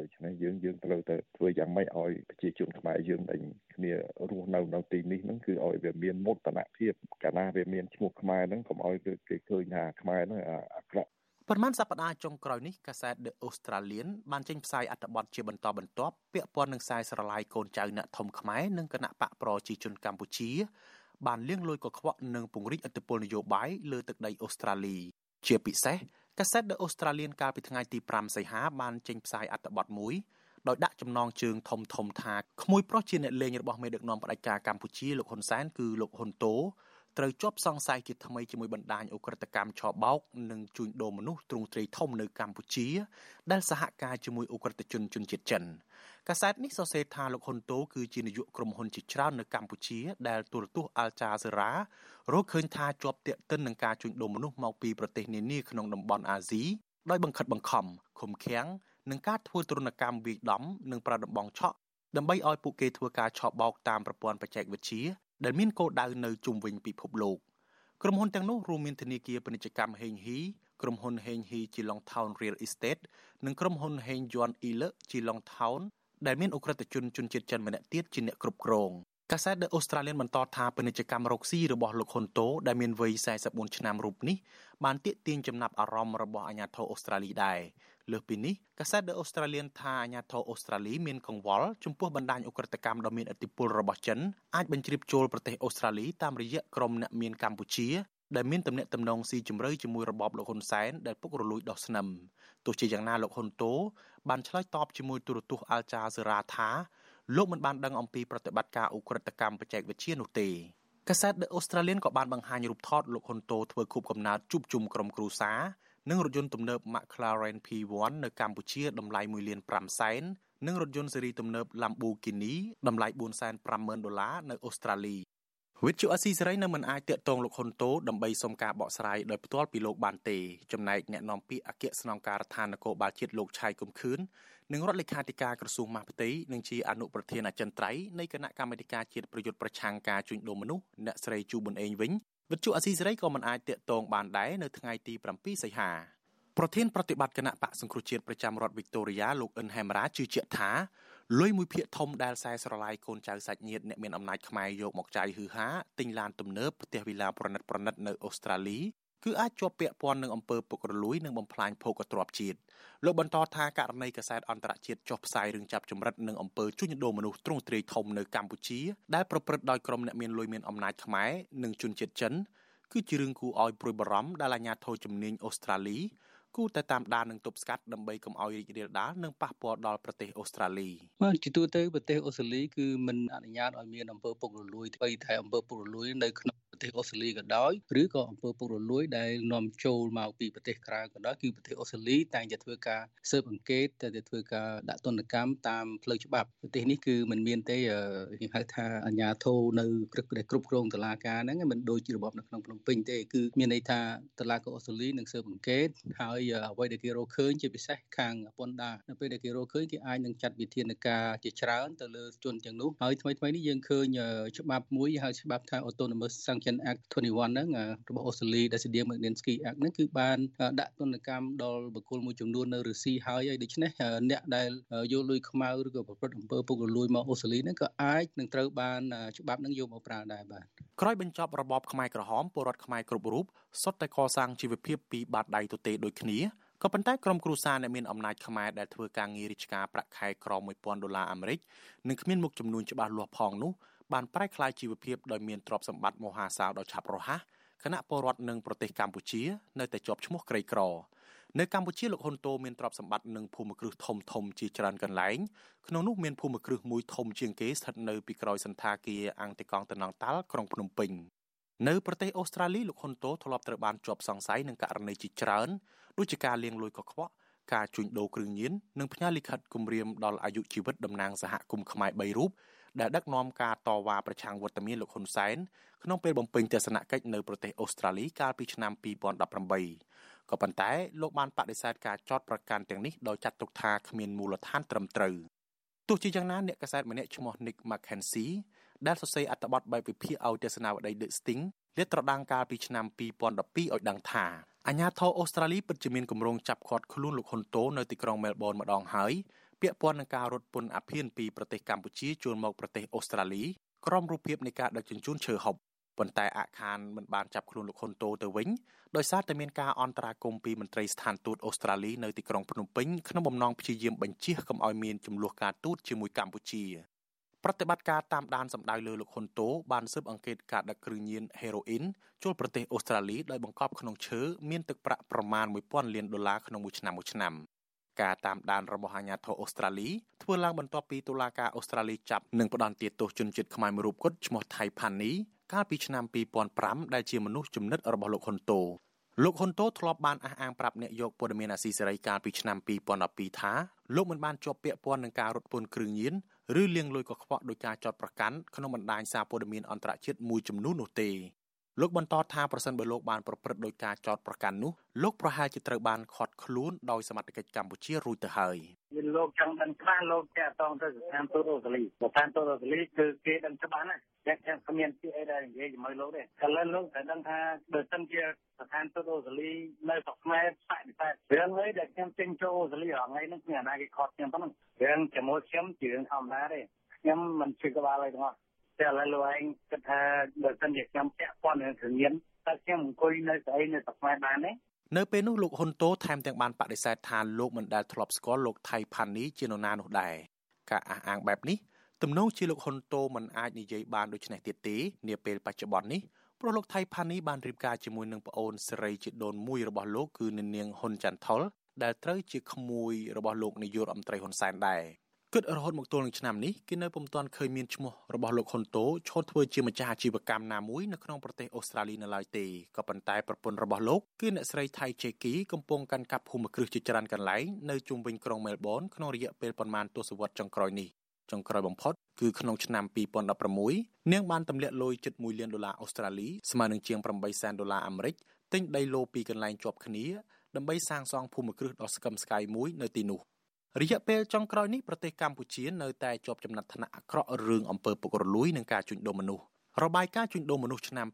ដូច្នេះយើងយើងត្រូវតែធ្វើយ៉ាងម៉េចឲ្យប្រជាជនខ្មែរយើងដេញគ្នារស់នៅនៅទីនេះហ្នឹងគឺឲ្យវាមានមោទនភាពកាលណាវាមានឈ្មោះខ្មែរហ្នឹងកុំឲ្យគេឃើញថាខ្មែរហ្នឹងអាក្រក់ ប៉ុន្មានសប្តាហ៍ចុងក្រោយនេះកាសែត The Australian បានចេញផ្សាយអត្ថបទជាបន្តបន្ទាប់ពាក់ព័ន្ធនឹងខ្សែស្រឡាយកូនចៅអ្នកធំខ្មែរនិងគណៈបកប្រជាជនកម្ពុជាបានលៀងលួយកខ្វក់និងពង្រីកឥទ្ធិពលនយោបាយលើទឹកដីអូស្ត្រាលី ជាពិសេសកាសែត The Australian កាលពីថ្ងៃទី5សីហាបានចេញផ្សាយអត្ថបទមួយដោយដាក់ចំណងជើងធំធំថាក្មួយប្រុសជាអ្នកលេងរបស់មេដឹកនាំផ្ដាច់ការកម្ពុជាលោកហ៊ុនសែនគឺលោកហ៊ុនតូ ត្រូវជាប់សង្ស័យជាថ្មីជាមួយបណ្ដាញអ ுக ្រិតកម្មឆបោកនិងជួញដូរមនុស្សទ្រង់ទ្រាយធំនៅកម្ពុជា ដែលសហការជាមួយអ ுக ្រិតជនជនជាតិចិនកាសែតនេះសរសេរថាលោកហ៊ុនតូគឺជានាយកក្រុមហ៊ុនជាច្រើននៅកម្ពុជា ដែលទូរទស្សន៍អាល់ចាហ្សេរ៉ារកឃើញថាជាប់ទាក់ទិននឹងការជួញដូរមនុស្សមកពីប្រទេសនានាក្នុងតំបន់អាស៊ីដោយបង្ខិតបង្ខំឃុំឃាំងនិងការធ្វើទរណកម្មវាយដំនិងប្រដដំបងឆក់ដើម្បីឲ្យពួកគេធ្វើការឆបោកតាមប្រព័ន្ធបច្ចេកវិទ្យា ដែលមានគោលដៅនៅជុំវិញពិភពលោកក្រុមហ៊ុនទាំងនោះរួមមានធនាគារពាណិជ្ជកម្មហេងហ៊ីក្រុមហ៊ុនហេងហ៊ី Geelong Town Real Estate និងក្រុមហ៊ុនហេងយួនអ៊ីល Geelong Town ដែលមានអ ுக ្រិតជនជនជាតិចិនម្នាក់ទៀតជាអ្នកគ្រប់គ្រងកាសែត The Australian បន្តថាពាណិជ្ជកម្មរកស៊ីរបស់លោកហ៊ុនតូដែលមានវ័យ44ឆ្នាំរូបនេះបានទាក់ទាញចំណាប់អារម្មណ៍របស់អាជ្ញាធរអូស្ត្រាលីដែរ លើសពីនេះកាសែត The Australian ថាអាញាធរអូស្ត្រាលីមានកង្វល់ចំពោះបណ្ដាញអ ுக ្រិតកម្មដ៏មានឥទ្ធិពលរបស់ចិនអាចបញ្ជ្រាបចូលប្រទេសអូស្ត្រាលីតាមរយៈក្រុមអ្នកមានកម្ពុជាដែលមានទំនាក់ទំនងស៊ីជម្រៅជាមួយរបបលោកហ៊ុនសែនដែលពុករលួយដោះស្នឹមទោះជាយ៉ាងណាលោកហ៊ុនតូបានឆ្លើយតបជាមួយទូរទស្សន៍អាល់ចាហ្សេរ៉ាថាលោកមិនបានដឹងអំពីប្រតិបត្តិការអ ுக ្រិតកម្មបច្ចេកវិទ្យានោះទេកាសែត The Australian ក៏បានបង្ហាញរូបថតលោកហ៊ុនតូធ្វើខូបកំណើតជួបជុំក្រុមគ្រួសារ និងរថយន្តទំនើប McLaren P1 នៅកម្ពុជាតម្លៃ1លាន5សែននិងរថយន្តស៊េរីទំនើប Lamborghini តម្លៃ450,000ដុល្លារនៅអូស្ត្រាលីវិទ្យុអស៊ីសេរីនៅមិនអាចតាក់ទងលោកហ៊ុនតូដើម្បីសុំការបកស្រាយដោយផ្ទាល់ពីលោកបានទេចំណែកអ្នកនាំពាក្យអគ្គស្នងការដ្ឋាននគរបាលជាតិលោកឆៃកុំខឿននិងរដ្ឋលេខាធិការក្រសួងមហាផ្ទៃនិងជាអនុប្រធានអចិន្ត្រៃយ៍នៃគណៈកម្មាធិការជាតិប្រយុទ្ធប្រឆាំងការជួញដូរមនុស្សអ្នកស្រីជូប៊ុនអេងវិញ វិទ្យុអស៊ីសេរីក៏មិនអាចតាក់ទងបានដែរនៅថ្ងៃទី7សីហាប្រធានប្រតិបត្តិគណៈបកសង្គ្រោះជាតិប្រចាំរដ្ឋវីកតូរីយ៉ាលោកអិនហេមរ៉ាជឿជាក់ថាលុយមួយភាគធំដែលខ្សែស្រឡាយកូនចៅសាច់ញាតិអ្នកមានអំណាចខ្មែរយកមកចាយហឺហាទិញឡានទំនើបផ្ទះវិឡាប្រណិតប្រណិតនៅអូស្ត្រាលី គឺអាចជាប់ពាក់ព័ន្ធនឹងអំពើពុករលួយនិងបំផ្លាញភោគទ្រព្យជាតិលោកបន្តថាករណីកាសែតអន្តរជាតិចុះផ្សាយរឿងចាប់ចម្រិតនឹងអំពើជួញដូរមនុស្សទ្រង់ទ្រាយធំនៅកម្ពុជាដែលប្រព្រឹត្តដោយក្រុមអ្នកមានលុយមានអំណាចខ្មែរនិងជនជាតិចិនគឺជារឿងគួរឲ្យព្រួយបារម្ភដែលអាជ្ញាធរជំនាញអូស្ត្រាលីគួរតែតាមដាននិងទប់ស្កាត់ដើម្បីកុំឲ្យរីករាលដាលនិងប៉ះពាល់ដល់ប្រទេសអូស្ត្រាលីបាទជាទូទៅប្រទេសអូស្ត្រាលីគឺមិនអនុញ្ញាតឲ្យមានអំពើពុករលួយអ្វីតែអំពើពុករលួយនៅក្នុងប្រ ទេសអូស្ត្រាលីក៏ដោយឬក៏អំពើពុករលួយដែលនាំចូលមកពីប្រទេសក្រៅក៏ដោយគឺប្រទេសអូស្ត្រាលីតែងតែធ្វើការស៊ើបអង្កេតតែតែធ្វើការដាក់ទណ្ឌកម្មតាមផ្លូវច្បាប់ប្រទេសនេះគឺมันមានទេយើងហៅថាអាជ្ញាធរនៅគ្រឹះគ្រប់គ្រងតុលាការហ្នឹងមិនដូចជារបបនៅក្នុងភ្នំពេញទេគឺមានន័យថាតុលាការអូស្ត្រាលីនឹងស៊ើបអង្កេតហើយអ្វីដែលគេរកឃើញជាពិសេសខាងប៉ុនដានៅពេលដែលគេរកឃើញគេអាចនឹងចាត់វិធានការជាច្រើនទៅលើជនទាំងនោះហើយថ្មីថ្មីនេះយើងឃើញច្បាប់មួយហៅច្បាប់ថា autonomous sanction Act 21ហ្នឹងរបស់អូស្ត្រាលីដែលស្តីមក Magnitsky Act ហ្នឹងគឺបានដាក់ទណ្ឌកម្មដល់បុគ្គលមួយចំនួននៅរុស្ស៊ីហើយហើយដូច្នេះអ្នកដែលយកលុយខ្មៅឬក៏ប្រព្រឹត្តអំពើពុករលួយមកអូស្ត្រាលីហ្នឹងក៏អាចនឹងត្រូវបានច្បាប់ហ្នឹងយកមកប្រើដែរបាទក្រោយបញ្ចប់របបខ្មែរក្រហមពលរដ្ឋខ្មែរគ្រប់រូបសុទ្ធតែកសាងជីវភាពពីបាតដៃទទេដូចគ្នាក៏ប៉ុន្តែក្រុមគ្រួសារអ្នកមានអំណាចខ្មែរដែលធ្វើការងាររាជការប្រាក់ខែក្រ1000ដុល្លារអាមេរិកនិងគ្មានមុខចំនួនច្បាស់លាស់ផងនោះ បានប្រែក្លាយជីវភាពដោយមានទ្រព្យសម្បត្តិមហាសាលដ៏ឆាប់រហ័សគណៈពលរដ្ឋនិងប្រទេសកម្ពុជា នៅតែជាប់ឈ្មោះក្រីក្រនៅកម្ពុជាលោកហ៊ុនតូមានទ្រព្យសម្បត្តិនិងភូមិគ្រឹះធំធំជាច្រើនកន្លែងក្នុងនោះមានភូមិគ្រឹះមួយធំជាងគេស្ថិតនៅពីក្រោយសន្តាគារអង្គតិកងតំណងតាល់ក្រុងភ្នំពេញនៅប្រទេសអូស្ត្រាលីលោកហ៊ុនតូធ្លាប់ត្រូវបានជាប់សង្ស័យនឹងករណីជាច្រើនដូចជាការលាងលុយកខ្វក់ការជួញដូរគ្រឿងញៀននិងផ្ញើលិខិតគម្រាមដល់អាយុជីវិតតំណាងសហគមន៍ខ្មែរ3រូប ដែលដឹកនាំការតវ៉ាប្រឆាំងវត្តមានលោកហ៊ុនសែនក្នុងពេលបំពេញទស្សនកិច្ចនៅប្រទេសអូស្ត្រាលីកាលពីឆ្នាំ2018ក៏ប៉ុន្តែលោកបានបដិសេធការចោទប្រកាន់ទាំងនេះដោយចាត់ទុកថាគ្មានមូលដ្ឋានត្រឹមត្រូវទោះជាយ៉ាងណាអ្នកកាសែតម្នាក់ឈ្មោះ Nick McKenzie ដែលសរសេរអត្ថបទបែបវិភាគឲ្យទស្សនាវដ្តី The Sting លាតត្រដាងកាលពីឆ្នាំ2012ឲ្យដឹងថាអាញាធរអូស្ត្រាលីពិតជាមានគម្រោងចាប់ឃាត់ខ្លួនលោកហ៊ុនតូនៅទីក្រុងមែលប៊នម្ដងហើយ ពាក់ព័ន្ធនឹងការរត់ពន្ធអភិនពីប្រទេសកម្ពុជាចូលមកប្រទេសអូស្ត្រាលីក្រុមរូបភាពនៃការដឹកជញ្ជូនឈើហុបប៉ុន្តែអាខានមិនបានចាប់ខ្លួនលោកហ៊ុនតូទៅវិញដោយសារតែមានការអន្តរាគមន៍ពីមន្ត្រីស្ថានទូតអូស្ត្រាលីនៅទីក្រុងភ្នំពេញក្នុងបំណងព្យាយាមបញ្ជៀសកុំឲ្យមានចំនួនការទូតជាមួយកម្ពុជាប្រតិបត្តិការតាមដានសម្ដៅលើលោកហ៊ុនតូបានស៊ើបអង្កេតការដឹកគ្រឿងញៀនហេរ៉ូអ៊ីនចូលប្រទេសអូស្ត្រាលីដោយបង្កប់ក្នុងឈើមានទឹកប្រាក់ប្រមាណ1000លានដុល្លារក្នុងមួយឆ្នាំមួយឆ្នាំ ការតាមដានរបស់អាជ្ញាធរអូស្ត្រាលីធ្វើឡើងបន្ទាប់ពីតុលាការអូស្ត្រាលីចាប់និងផ្ដន្ទាទោសជនជាតិខ្មែរមួយរូបគត់ឈ្មោះថៃផានីកាលពីឆ្នាំ2005ដែលជាមនុស្សចំណិតរបស់លោកហ៊ុនតូលោកហ៊ុនតូធ្លាប់បានអះអាងប្រាប់អ្នកយកព័ត៌មានអាស៊ីសេរីកាលពីឆ្នាំ2012ថាលោកមិនបានជាប់ពាក់ព័ន្ធនឹងការរត់ពន្ធគ្រឿងញៀនឬលាងលុយកខ្វក់ដោយការចោទប្រកាន់ក្នុងបណ្ដាញសារព័ត៌មានអន្តរជាតិមួយចំនួននោះទេ លោកបន្តថាប្រសិនបើលោកបានប្រព្រឹត្តដោយការចោទប្រកាន់នោះលោកប្រហែលជាត្រូវបានឃាត់ខ្លួនដោយសមត្ថកិច្ចកម្ពុជារួចទៅហើយមានលោកចង់ដឹងច្បាស់លោកចាក់តងទៅស្ថានទូតអូស្ត្រាលីស្ថានទូតអូស្ត្រាលីគឺគេដឹងច្បាស់ណាស់តែខ្ញុំគ្មានពាក្យអីដែលនិយាយជាមួយលោកទេឥឡូវលោកតែដឹងថាបើសិនជាស្ថានទូតអូស្ត្រាលីនៅស្រុកខ្មែរបដិសេធរឿងអីដែលខ្ញុំចេញចូលអូស្ត្រាលីរាល់ថ្ងៃនេះគ្មានអាណាគេខត់ខ្ញុំប៉ុណ្ណឹងរឿងជាមួយខ្ញុំជារឿងធម្មតាទេខ្ញុំមិនជឿក្បាលអីទាំងអស់ តែឥឡូវលោកឯងគិតថាបើសិនជាខ្ញុំពាក់ព័ន្ធនឹងគ្រឿងញៀនតើខ្ញុំអង្គុយនៅស្អីនៅស្រុកខ្មែរបានទេនៅពេលនោះលោកហ៊ុនតូថែមទាំងបានបដិសេធថាលោកមិនដែលធ្លាប់ស្គាល់លោកថៃផានីជានរណានោះដែរការអះអាងបែបនេះទំនងជាលោកហ៊ុនតូមិនអាចនិយាយបានដូចនេះទៀតទេនាពេលបច្ចុប្បន្ននេះព្រោះលោកថៃផានីបានរៀបការជាមួយនឹងប្អូនសេរីជាដូនមួយរបស់លោកគឺនាងហ៊ុនចន្ទថុលដែលត្រូវជាក្មួយរបស់លោកនាយករដ្ឋមន្ត្រីហ៊ុនសែនដែរ គិតរហូតមកទល់នឹងឆ្នាំនេះគេនៅពុំទាន់ឃើញមានឈ្មោះរបស់លោកហ៊ុនតូឈរធ្វើជាម្ចាស់អាជីវកម្មណាមួយនៅក្នុងប្រទេសអូស្ត្រាលីនៅឡើយទេក៏ប៉ុន្តែប្រពន្ធរបស់លោកគឺអ្នកស្រីថៃជេគីកំពុងកាន់កាប់ភូមិគ្រឹះជាច្រើនកន្លែងនៅជុំវិញក្រុងមែលប៊នក្នុងរយៈពេលប្រមាណទសវត្សរ៍ចុងក្រោយនេះចុងក្រោយបំផុតគឺក្នុងឆ្នាំ2016នាងបានទម្លាក់លុយជិត1លានដុល្លារអូស្ត្រាលីស្មើនឹងជាង8សែនដុល្លារអាមេរិកទិញដីឡូពីកន្លែងជាប់គ្នាដើម្បីសាងសង់ភូមិគ្រឹះដ៏ស្កឹមស្កៃមួយនៅទីនោះ រយៈពេលចុងក្រោយនេះប្រទេសកម្ពុជានៅតែជាប់ចំណាត់ថ្នាក់អាក្រក់រឿងអំពើពុករលួយនិងការជួញដូរមនុស្សរបាយការណ៍ជួញដូរមនុស្សឆ្នាំ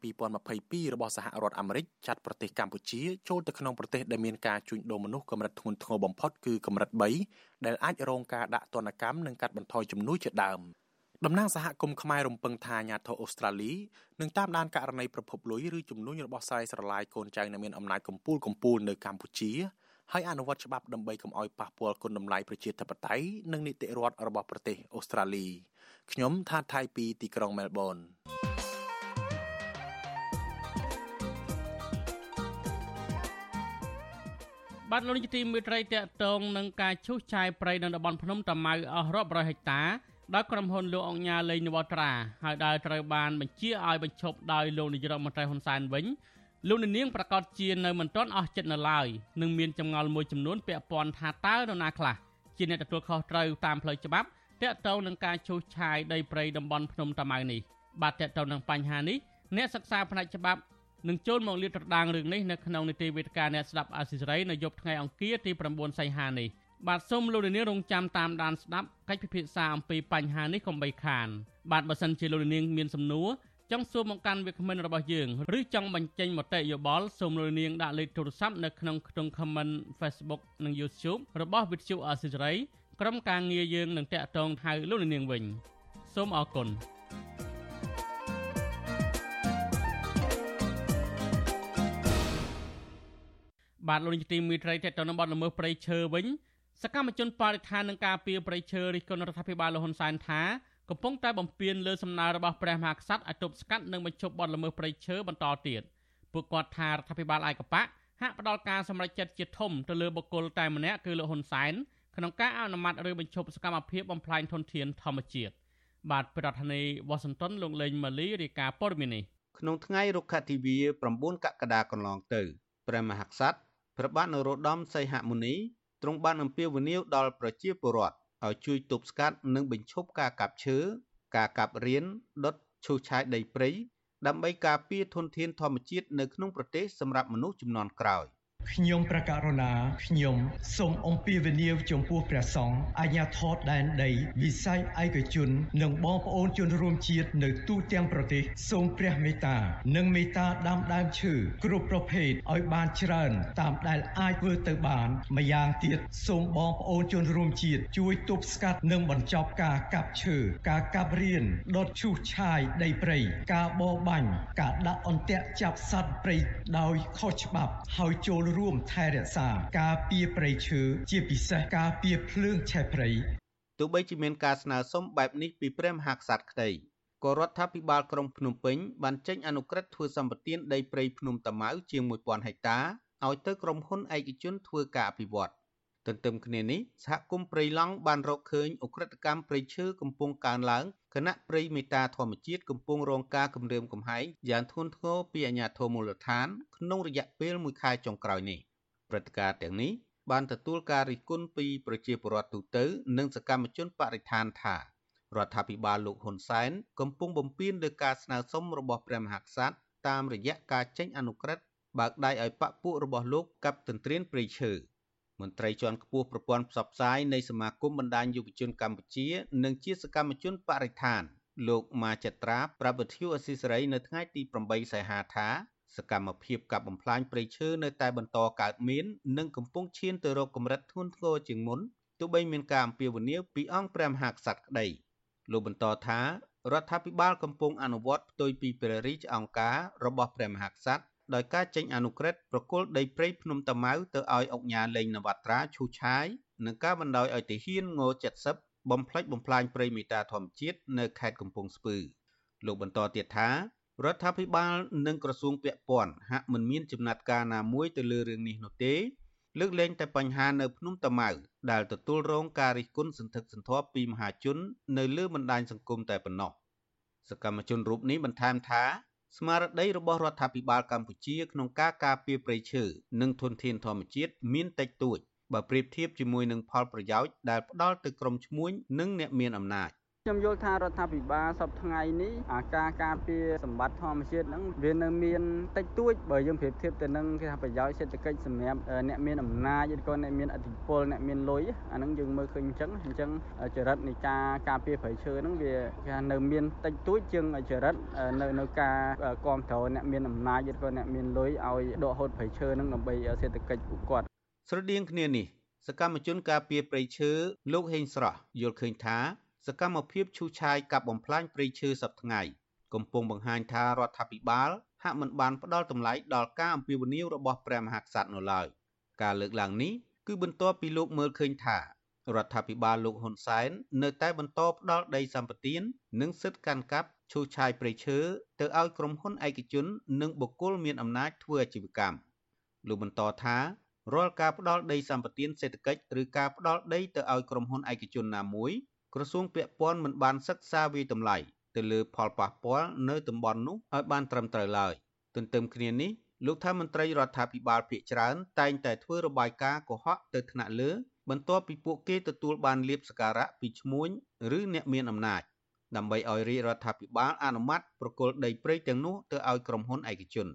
2022របស់សហរដ្ឋអាមេរិកចាត់ប្រទេសកម្ពុជាចូលទៅក្នុងប្រទេសដែលមានការជួញដូរមនុស្សកម្រិតធ្ងន់ធ្ងរបំផុតគឺកម្រិត3ដែលអាចរងការដាក់ទណ្ឌកម្មនិងកាត់បន្ថយជំនួយជាដើមតំណាងសហគមន៍ខ្មែររំពឹងថាអាញាធរអូស្ត្រាលីនឹងតាមដានករណីប្រភពលុយឬជំនួញរបស់ស្រ័យស្រឡាយកូនចៅដែលមានអំណាចកំពូលកំពូលនៅកម្ពុជា ហើយអនុវត្តច្បាប់ដើម្បីកុំឲ្យប៉ះពាល់គុណតម្លៃប្រជាធិបតេយ្យនិងនីតិរដ្ឋរបស់ប្រទេសអូស្ត្រាលីខ្ញុំថាថៃពីទីក្រុងមែលប៊នបាទលោកនាយកទីមេត្រីតកតងនឹងការឈូសឆាយព្រៃនៅតំបន់ភ្នំតាម៉ៅអស់រាប់រយហិកតាដោយក្រុមហ៊ុនលោកអង្គញាលេងនវត្រាហើយដែលត្រូវបានបញ្ជាឲ្យបញ្ឈប់ដោយលោកនាយរដ្ឋមន្ត្រីហ៊ុនសែនវិញ លោកនាងប្រកាសជានៅមិនទាន់អស់ចិត្តនៅឡើយនឹងមានចម្ងល់មួយចំនួនពាក់ព័ន្ធថាតើនរណាខ្លះជាអ្នកទទួលខុសត្រូវតាមផ្លូវច្បាប់តាក់ទងនឹងការឈូសឆាយដីព្រៃតំបន់ភ្នំតាម៉ៅនេះបាទតាក់ទងនឹងបញ្ហានេះអ្នកសិក្សាផ្នែកច្បាប់នឹងចូលមកលាតត្រដាងរឿងនេះនៅក្នុងនីតិវេទិកាអ្នកស្ដាប់អាស៊ីសេរីនៅយប់ថ្ងៃអង្គារទី9សីហានេះបាទសូមលោកនាងរងចាំតាមដានស្ដាប់កិច្ចពិភាក្សាអំពីបញ្ហានេះកុំបីខានបាទបើសិនជាលោកនាងមានសំណួរ ចង់សួរមកកាន់វាគ្មិនរបស់យើងឬចង់បញ្ចេញមតិយោបល់សូមលោកនាងដាក់លេខទូរស័ព្ទនៅក្នុងខ្ទង់ comment Facebook និង YouTube របស់ Vithu Asisari ក្រុមការងារយើងនឹងតាក់ទងហៅលោកនាងវិញសូមអរគុណបាទលោកនាយកទីមេត្រីតទៅនឹងបទល្មើសព្រៃឈើវិញសកម្មជនបរិស្ថាននឹងការពារព្រៃឈើរិះគន់រដ្ឋាភិបាលលហ៊ុនសែនថា កំពុងតែបំពេញលើសំណើរបស់ព្រះមហាក្សត្រឲ្យទប់ស្កាត់និងបញ្ឈប់បទល្មើសព្រៃឈើបន្តទៀតពួកគាត់ថារដ្ឋាភិបាលឯកបកហាក់ផ្ដល់ការសម្រេចចិត្តជាធំទៅលើបុគ្គលតែម្នាក់គឺលោកហ៊ុនសែនក្នុងការអនុម័តឬបញ្ឈប់សកម្មភាពបំផ្លាញធនធានធម្មជាតិបាទប្រធានាធិបតីវ៉ាស៊ីនតោនលោកលេងម៉ាលីរាយការណ៍ព័ត៌មាននេះក្នុងថ្ងៃរុក្ខទិវា9កក្កដាកន្លងទៅព្រះមហាក្សត្រព្រះបាទនរោត្តមសីហមុនីទ្រង់បានអំពាវនាវដល់ប្រជាពលរដ្ឋ ឲ្យជួយទប់ស្កាត់និងបញ្ឈប់ការកាប់ឈើការកាប់រៀនដុតឈូសឆាយដីព្រៃដើម្បីការពារធនធានធម្មជាតិនៅក្នុងប្រទេសសម្រាប់មនុស្សជំនាន់ក្រោយ ខ្ញុំប្រកាសរណាខ្ញុំសូមអំពាវនាវចំពោះព្រះសង្ឃអាជ្ញាធរដែនដីវិស័យឯកជន និងបងប្អូនជនរួមជាតិនៅទូទាំងប្រទេស សូមព្រះមេត្តា និងមេត្តាដាំដើមឈើគ្រប់ប្រភេទឲ្យបានច្រើន តាមដែលអាចធ្វើទៅបានម្យ៉ាងទៀតសូមបងប្អូនជនរួមជាតិជួយទប់ស្កាត់និងបញ្ចប់ការកាប់ឈើការកាប់រៀនដុតឈូសឆាយដីព្រៃការបរបាញ់ការដាក់អន្ទាក់ចាប់សត្វព្រៃដោយខុសច្បាប់ហើយចូលរួមថែរក្សា ការពារព្រៃឈើជាពិសេសការពារភ្លើងឆេះព្រៃទោះបីជាមានការស្នើសុំបែបនេះពីព្រះមហាក្សត្រក្តីក៏រដ្ឋាភិបាលក្រុងភ្នំពេញបានចេញអនុក្រឹត្យធ្វើសម្បទានដីព្រៃភ្នំតាម៉ៅជាង1000ហិកតាឲ្យទៅក្រុមហ៊ុនឯកជនធ្វើការអភិវឌ្ឍ ទន្ទឹមគ្នានេះសហគមន៍ព្រៃឡង់បានរកឃើញអ ுக ្រិតកម្មព្រៃឈើកំពុងកើនឡើងគណៈព្រៃមេតាធម្មជាតិកំពុងរងការគំរាមកំហែងយ៉ាងធ្ងន់ធ្ងរពីអាជ្ញាធរមូលដ្ឋានក្នុងរយៈពេល1ខែចុងក្រោយនេះព្រឹត្តិការណ៍ទាំងនេះបានទទួលការរិះគន់ពីប្រជាពលរដ្ឋទូទៅ និងសកម្មជនបរិស្ថានថារដ្ឋាភិបាលលោកហ៊ុនសែនកំពុងបំពានលើការស្នើសុំរបស់ព្រះមហាក្សត្រតាមរយៈការចេញអនុក្រឹត្យបើកដៃឲ្យបពពួករបស់លោកកັບទន្ទ្រានព្រៃឈើ មន្ត្រីជាន់ខ្ពស់ប្រព័ន្ធផ្សព្វផ្សាយនៃសមាគមបណ្ដាញយុវជនកម្ពុជា និងជាសកម្មជនបរិស្ថាន លោកម៉ាចត្រាប្រាប់វិទ្យុអស៊ីសេរីនៅថ្ងៃទី8សីហាថាសកម្មភាពកាប់បំផ្លាញព្រៃឈើនៅតែបន្តកើតមាននិងកំពុងឈានទៅរកកម្រិតធ្ងន់ធ្ងរជាងមុនទោះបីមានការអំពាវនាវពីអង្គព្រះមហាក្សត្រក្តីលោកបន្តថារដ្ឋាភិបាលកំពុងអនុវត្តផ្ទុយពីព្រះរាជអង្គការរបស់ព្រះមហាក្សត្រ ដោយការចេញអនុក្រឹត្យប្រគល់ដីព្រៃភ្នំតាម៉ៅទៅឲ្យអង្គញាលេងនវត្រាឈូឆាយនិងការបណ្ដោយឲ្យទាហានង70បំផ្លិចបំផ្លាញព្រៃមេតាធម្មជាតិនៅខេត្តកំពង់ស្ពឺលោកបន្តទៀតថារដ្ឋាភិបាលនិងក្រសួងពាក់ព័ន្ធហាក់មិនមានចំណាត់ការណាមួយទៅលើរឿងនេះនោះទេលើកលែងតែបញ្ហានៅភ្នំតាម៉ៅដែលទទួលរងការរិះគន់សន្ធឹកសន្ធាប់ពីមហាជន នៅលើបណ្ដាញសង្គមតែប៉ុណ្ណោះសកម្មជនរូបនេះបន្ថែមថា ស្មារតីរបស់រដ្ឋាភិបាលកម្ពុជាក្នុងការការពារព្រៃឈើនិងធនធានធម្មជាតិមានតិចតួចបើប្រៀបធៀបជាមួយនឹងផលប្រយោជន៍ដែលផ្ដល់ទៅក្រុមឈ្មួញនិងអ្នកមានអំណាច។ ខ្ញុំយល់ថារដ្ឋាភិបាលសពថ្ងៃនេះអាការការពារសម្បត្តិធម្មជាតិហ្នឹងវានៅមានតិចតួចបើយើងប្រៀបធៀបទៅនឹងគេថាប្រយោជន៍សេដ្ឋកិច្ចសម្រាប់អ្នកមានអំណាចឬក៏អ្នកមានអធិបុលអ្នកមានលុយអាហ្នឹងយើងមើលឃើញអញ្ចឹងអញ្ចឹងចរិតនៃការការពារប្រៃឈើហ្នឹងវាគេថានៅមានតិចតួចជាងចរិតនៅនៅការគ្រប់គ្រងអ្នកមានអំណាចឬក៏អ្នកមានលុយឲ្យដកហូតប្រៃឈើហ្នឹងដើម្បីសេដ្ឋកិច្ចពួកគាត់ស្រដៀងគ្នានេះសកម្មជនការពារព្រៃឈើលោកហេងស្រស់យល់ឃើញថា សកម្មភាពឈូសឆាយកាប់បំផ្លាញព្រៃឈើសប្តាហ៍ថ្ងៃកំពុងបង្ហាញថារដ្ឋាភិបាលហាក់មិនបានផ្ដល់តម្លៃដល់ការអំពាវនាវរបស់ព្រះមហាក្សត្រនៅឡើយការលើកឡើងនេះគឺបន្ទាប់ពីលោកមើលឃើញថារដ្ឋាភិបាលលោកហ៊ុនសែននៅតែបន្តផ្ដល់ដីសម្បត្តិនិងសិទ្ធិកាន់កាប់ឈូសឆាយព្រៃឈើទៅឲ្យក្រុមហ៊ុនឯកជន និងបុគ្គលមានអំណាចធ្វើអាជីវកម្មលោកបន្តថារាល់ការផ្ដល់ដីសម្បត្តិសេដ្ឋកិច្ចឬការផ្ដល់ដីទៅឲ្យក្រុមហ៊ុនឯកជនណាមួយ ក្រសួងពាក់ព័ន្ធមិនបានសិក្សាវិតម្លៃទៅលើផលប៉ះពាល់នៅតំបន់នោះឲ្យបានត្រឹមត្រូវឡើយទន្ទឹមគ្នានេះលោកថាមន្ត្រីរដ្ឋាភិបាលភាគច្រើន តែងតែធ្វើរបាយការណ៍កុហកទៅថ្នាក់លើបន្ទាប់ពីពួកគេទទួលបានលៀបសការៈពីឈ្មួញឬអ្នកមានអំណាចដើម្បីឲ្យរាជរដ្ឋាភិបាលអនុម័តប្រគល់ដីព្រៃទាំងនោះទៅឲ្យក្រុមហ៊ុនឯកជន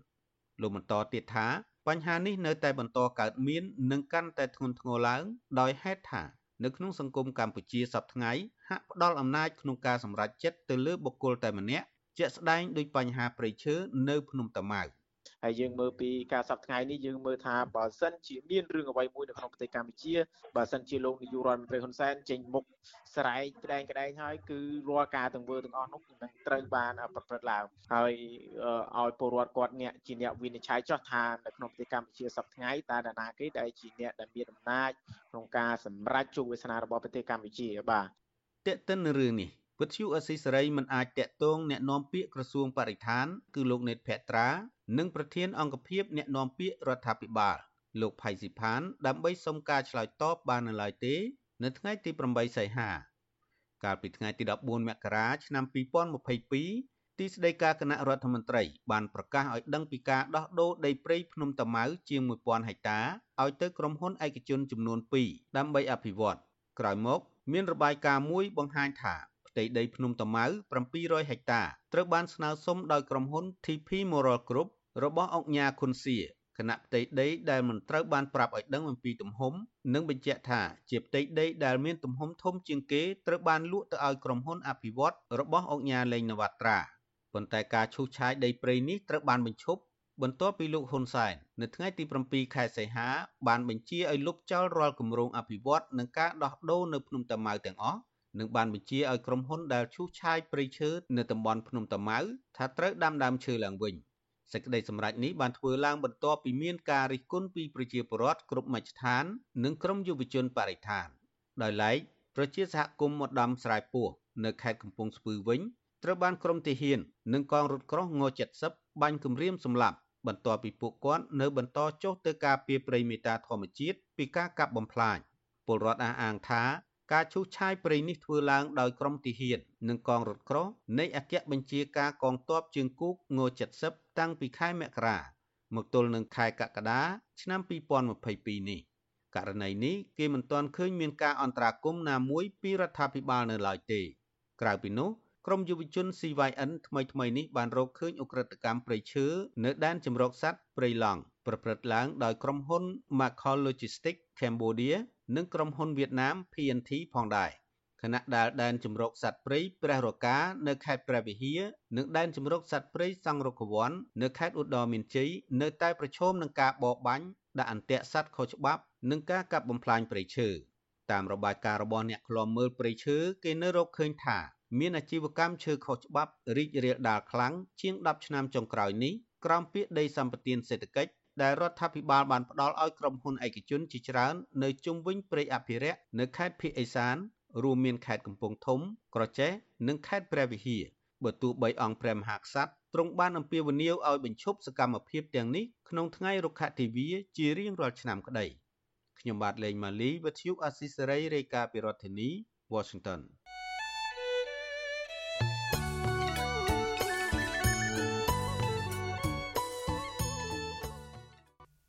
លោកបន្តទៀតថាបញ្ហានេះនៅតែបន្តកើតមាននិងកាន់តែធ្ងន់ធ្ងរឡើងដោយហេតុថា នៅក្នុងសង្គមកម្ពុជាសពថ្ងៃហាក់ផ្ដល់អំណាចក្នុងការសម្រេចចិត្តទៅលើបុគ្គលតែម្នាក់ជាក់ស្ដែងដោយបញ្ហាព្រៃឈើនៅភ្នំតាម៉ៅ។ ហើយយើងមើលពីការសប្តាហ៍ថ្ងៃនេះយើងមើលថាបើសិនជាមានរឿងអ្វីមួយនៅក្នុងប្រទេសកម្ពុជាបើសិនជាលោកនាយករដ្ឋមន្ត្រីហ៊ុនសែនចេញមុខស្រែកក្តែងក្តែងហើយគឺរាល់ការទាំងធ្វើទាំងអស់នោះនឹងត្រូវបានប្រព្រឹត្តឡើងហើយឲ្យពលរដ្ឋគាត់អ្នកជាអ្នកវិនិច្ឆ័យចោះថានៅក្នុងប្រទេសកម្ពុជាសប្តាហ៍ថ្ងៃតើនរណាគេដែលជាអ្នកដែលមានអំណាចក្នុងការសម្រេចជោគវាសនារបស់ប្រទេសកម្ពុជាបាទតេតិនរឿងនេះវិទ្យុអស៊ីសេរីមិនអាចតាក់ទងแนะនាំពាក្យក្រសួងបរិស្ថានគឺលោកណេតភក្ត្រា និងប្រធានអង្គភិបអ្នកណែនាំពាក្យរដ្ឋាភិបាលលោកផៃស៊ីផាន ដើម្បីសុំការឆ្លើយតបបាននៅឡើយទេ នៅថ្ងៃទី8សីហាកាលពីថ្ងៃទី14មករាឆ្នាំ2022ទីស្តីការគណៈរដ្ឋមន្ត្រី បានប្រកាសឲ្យដឹងពីការដោះដូរដីព្រៃភ្នំតាម៉ៅជាង1000ហិកតាឲ្យទៅក្រុមហ៊ុនឯកជនចំនួន2ដើម្បីអភិវឌ្ឍក្រោយមកមានរបាយការណ៍មួយបង្ហាញថាផ្ទៃដីភ្នំតាម៉ៅ700ហិកតាត្រូវបានស្នើសុំដោយក្រុមហ៊ុន TP Moral Group របស់អង្គញាខុនសៀគណៈផ្ទៃដីដែលមិនត្រូវបានប្រាប់ឲ្យដឹងអំពីទំហំ និងបញ្ជាក់ថាជាផ្ទៃដីដែលមានទំហំធំជាងគេត្រូវបានលក់ទៅឲ្យក្រុមហ៊ុនអភិវឌ្ឍរបស់អង្គញាលេងនវត្រាប៉ុន្តែការឈូសឆាយដីព្រៃនេះត្រូវបានបញ្ឈប់បន្ទាប់ពីលោកហ៊ុនសែននៅថ្ងៃទី7ខែសីហា បានបញ្ជាឲ្យលុបចោលរាល់គម្រោងអភិវឌ្ឍនិងការដោះដូរនៅភ្នំតាម៉ៅទាំងអស់និងបានបញ្ជាឲ្យក្រុមហ៊ុនដែលឈូសឆាយព្រៃឈើនៅតំបន់ភ្នំតាម៉ៅថាត្រូវដាំដើមឈើឡើងវិញ។ សេចក្តីសម្រេចនេះបានធ្វើឡើងបន្ទាប់ពីមានការរិះគន់ពីប្រជាពលរដ្ឋគ្រប់មជ្ឈដ្ឋាន និងក្រមយុវជនបរិស្ថាន ដោយឡែកប្រជាសហគមន៍មកដាំស្រែពោះនៅខេត្តកំពង់ស្ពឺវិញត្រូវបានក្រុមទាហាន និងកងរថក្រោះង70បាញ់គំរាមសម្លាប់បន្ទាប់ពីពួកគាត់នៅបន្តចុះទៅការពារព្រៃមេតាធម្មជាតិពីការកាប់បំផ្លាញពលរដ្ឋអះអាងថាការឈូសឆាយព្រៃនេះធ្វើឡើងដោយក្រុមទាហាន និងកងរថក្រោះនៃអគ្គបញ្ជាការកងទ័ពជើងគោកង70 តាំងពីខែមករាមកទល់នឹងខែកក្កដាឆ្នាំ2022នេះករណីនេះគេមិនទាន់ឃើញមានការអន្តរាគមន៍ណាមួយពីរដ្ឋាភិបាលនៅឡើយទេក្រៅពីនោះក្រមយុវជន CYN ថ្មីថ្មីនេះបានរកឃើញអ ுக ្រិតកម្មព្រៃឈើនៅដែនជម្រកសត្វព្រៃឡង់ប្រព្រឹត្តឡើងដោយក្រុមហ៊ុន Macau Logistics Cambodia និងក្រុមហ៊ុនវៀតណាម PNT ផងដែរ ខណៈដែលដែនជំរកសត្វព្រៃព្រះរកានៅខេត្តព្រះវិហារនិងដែនជំរកសត្វព្រៃសង្រុកវ័ននៅខេត្តឧត្តរមានជ័យនៅតែប្រឈមនឹងការបរបាញ់ដាក់អន្ទាក់សត្វខុសច្បាប់និងការកាប់បំផ្លាញព្រៃឈើតាមរបាយការណ៍របស់អ្នកឃ្លាំមើលព្រៃឈើគេនៅរកឃើញថាមានអាជីវកម្មឈើខុសច្បាប់រីករាលដាលខ្លាំងជាង10ឆ្នាំចុងក្រោយនេះក្រោមពាក្យដីសម្បត្តិសេដ្ឋកិច្ចដែលរដ្ឋាភិបាលបានផ្ដល់ឲ្យក្រុមហ៊ុនឯកជនជាច្រើននៅជុំវិញព្រៃអភិរក្សនៅខេត្តភៀកឦសាន រួមមានខេត្តកំពង់ធំ ក្រចេះនិងខេត្តព្រះវិហារបើទោះបីអង្គព្រះមហាក្សត្រទ្រង់បានអំពាវនាវឲ្យបញ្ឈប់សកម្មភាពទាំងនេះក្នុងថ្ងៃរុក្ខទិវាជារៀងរាល់ឆ្នាំក្តីខ្ញុំបាទលេងម៉ាលីវិទ្យុអាស៊ីសេរីរាយការណ៍ពីរដ្ឋធានី Washington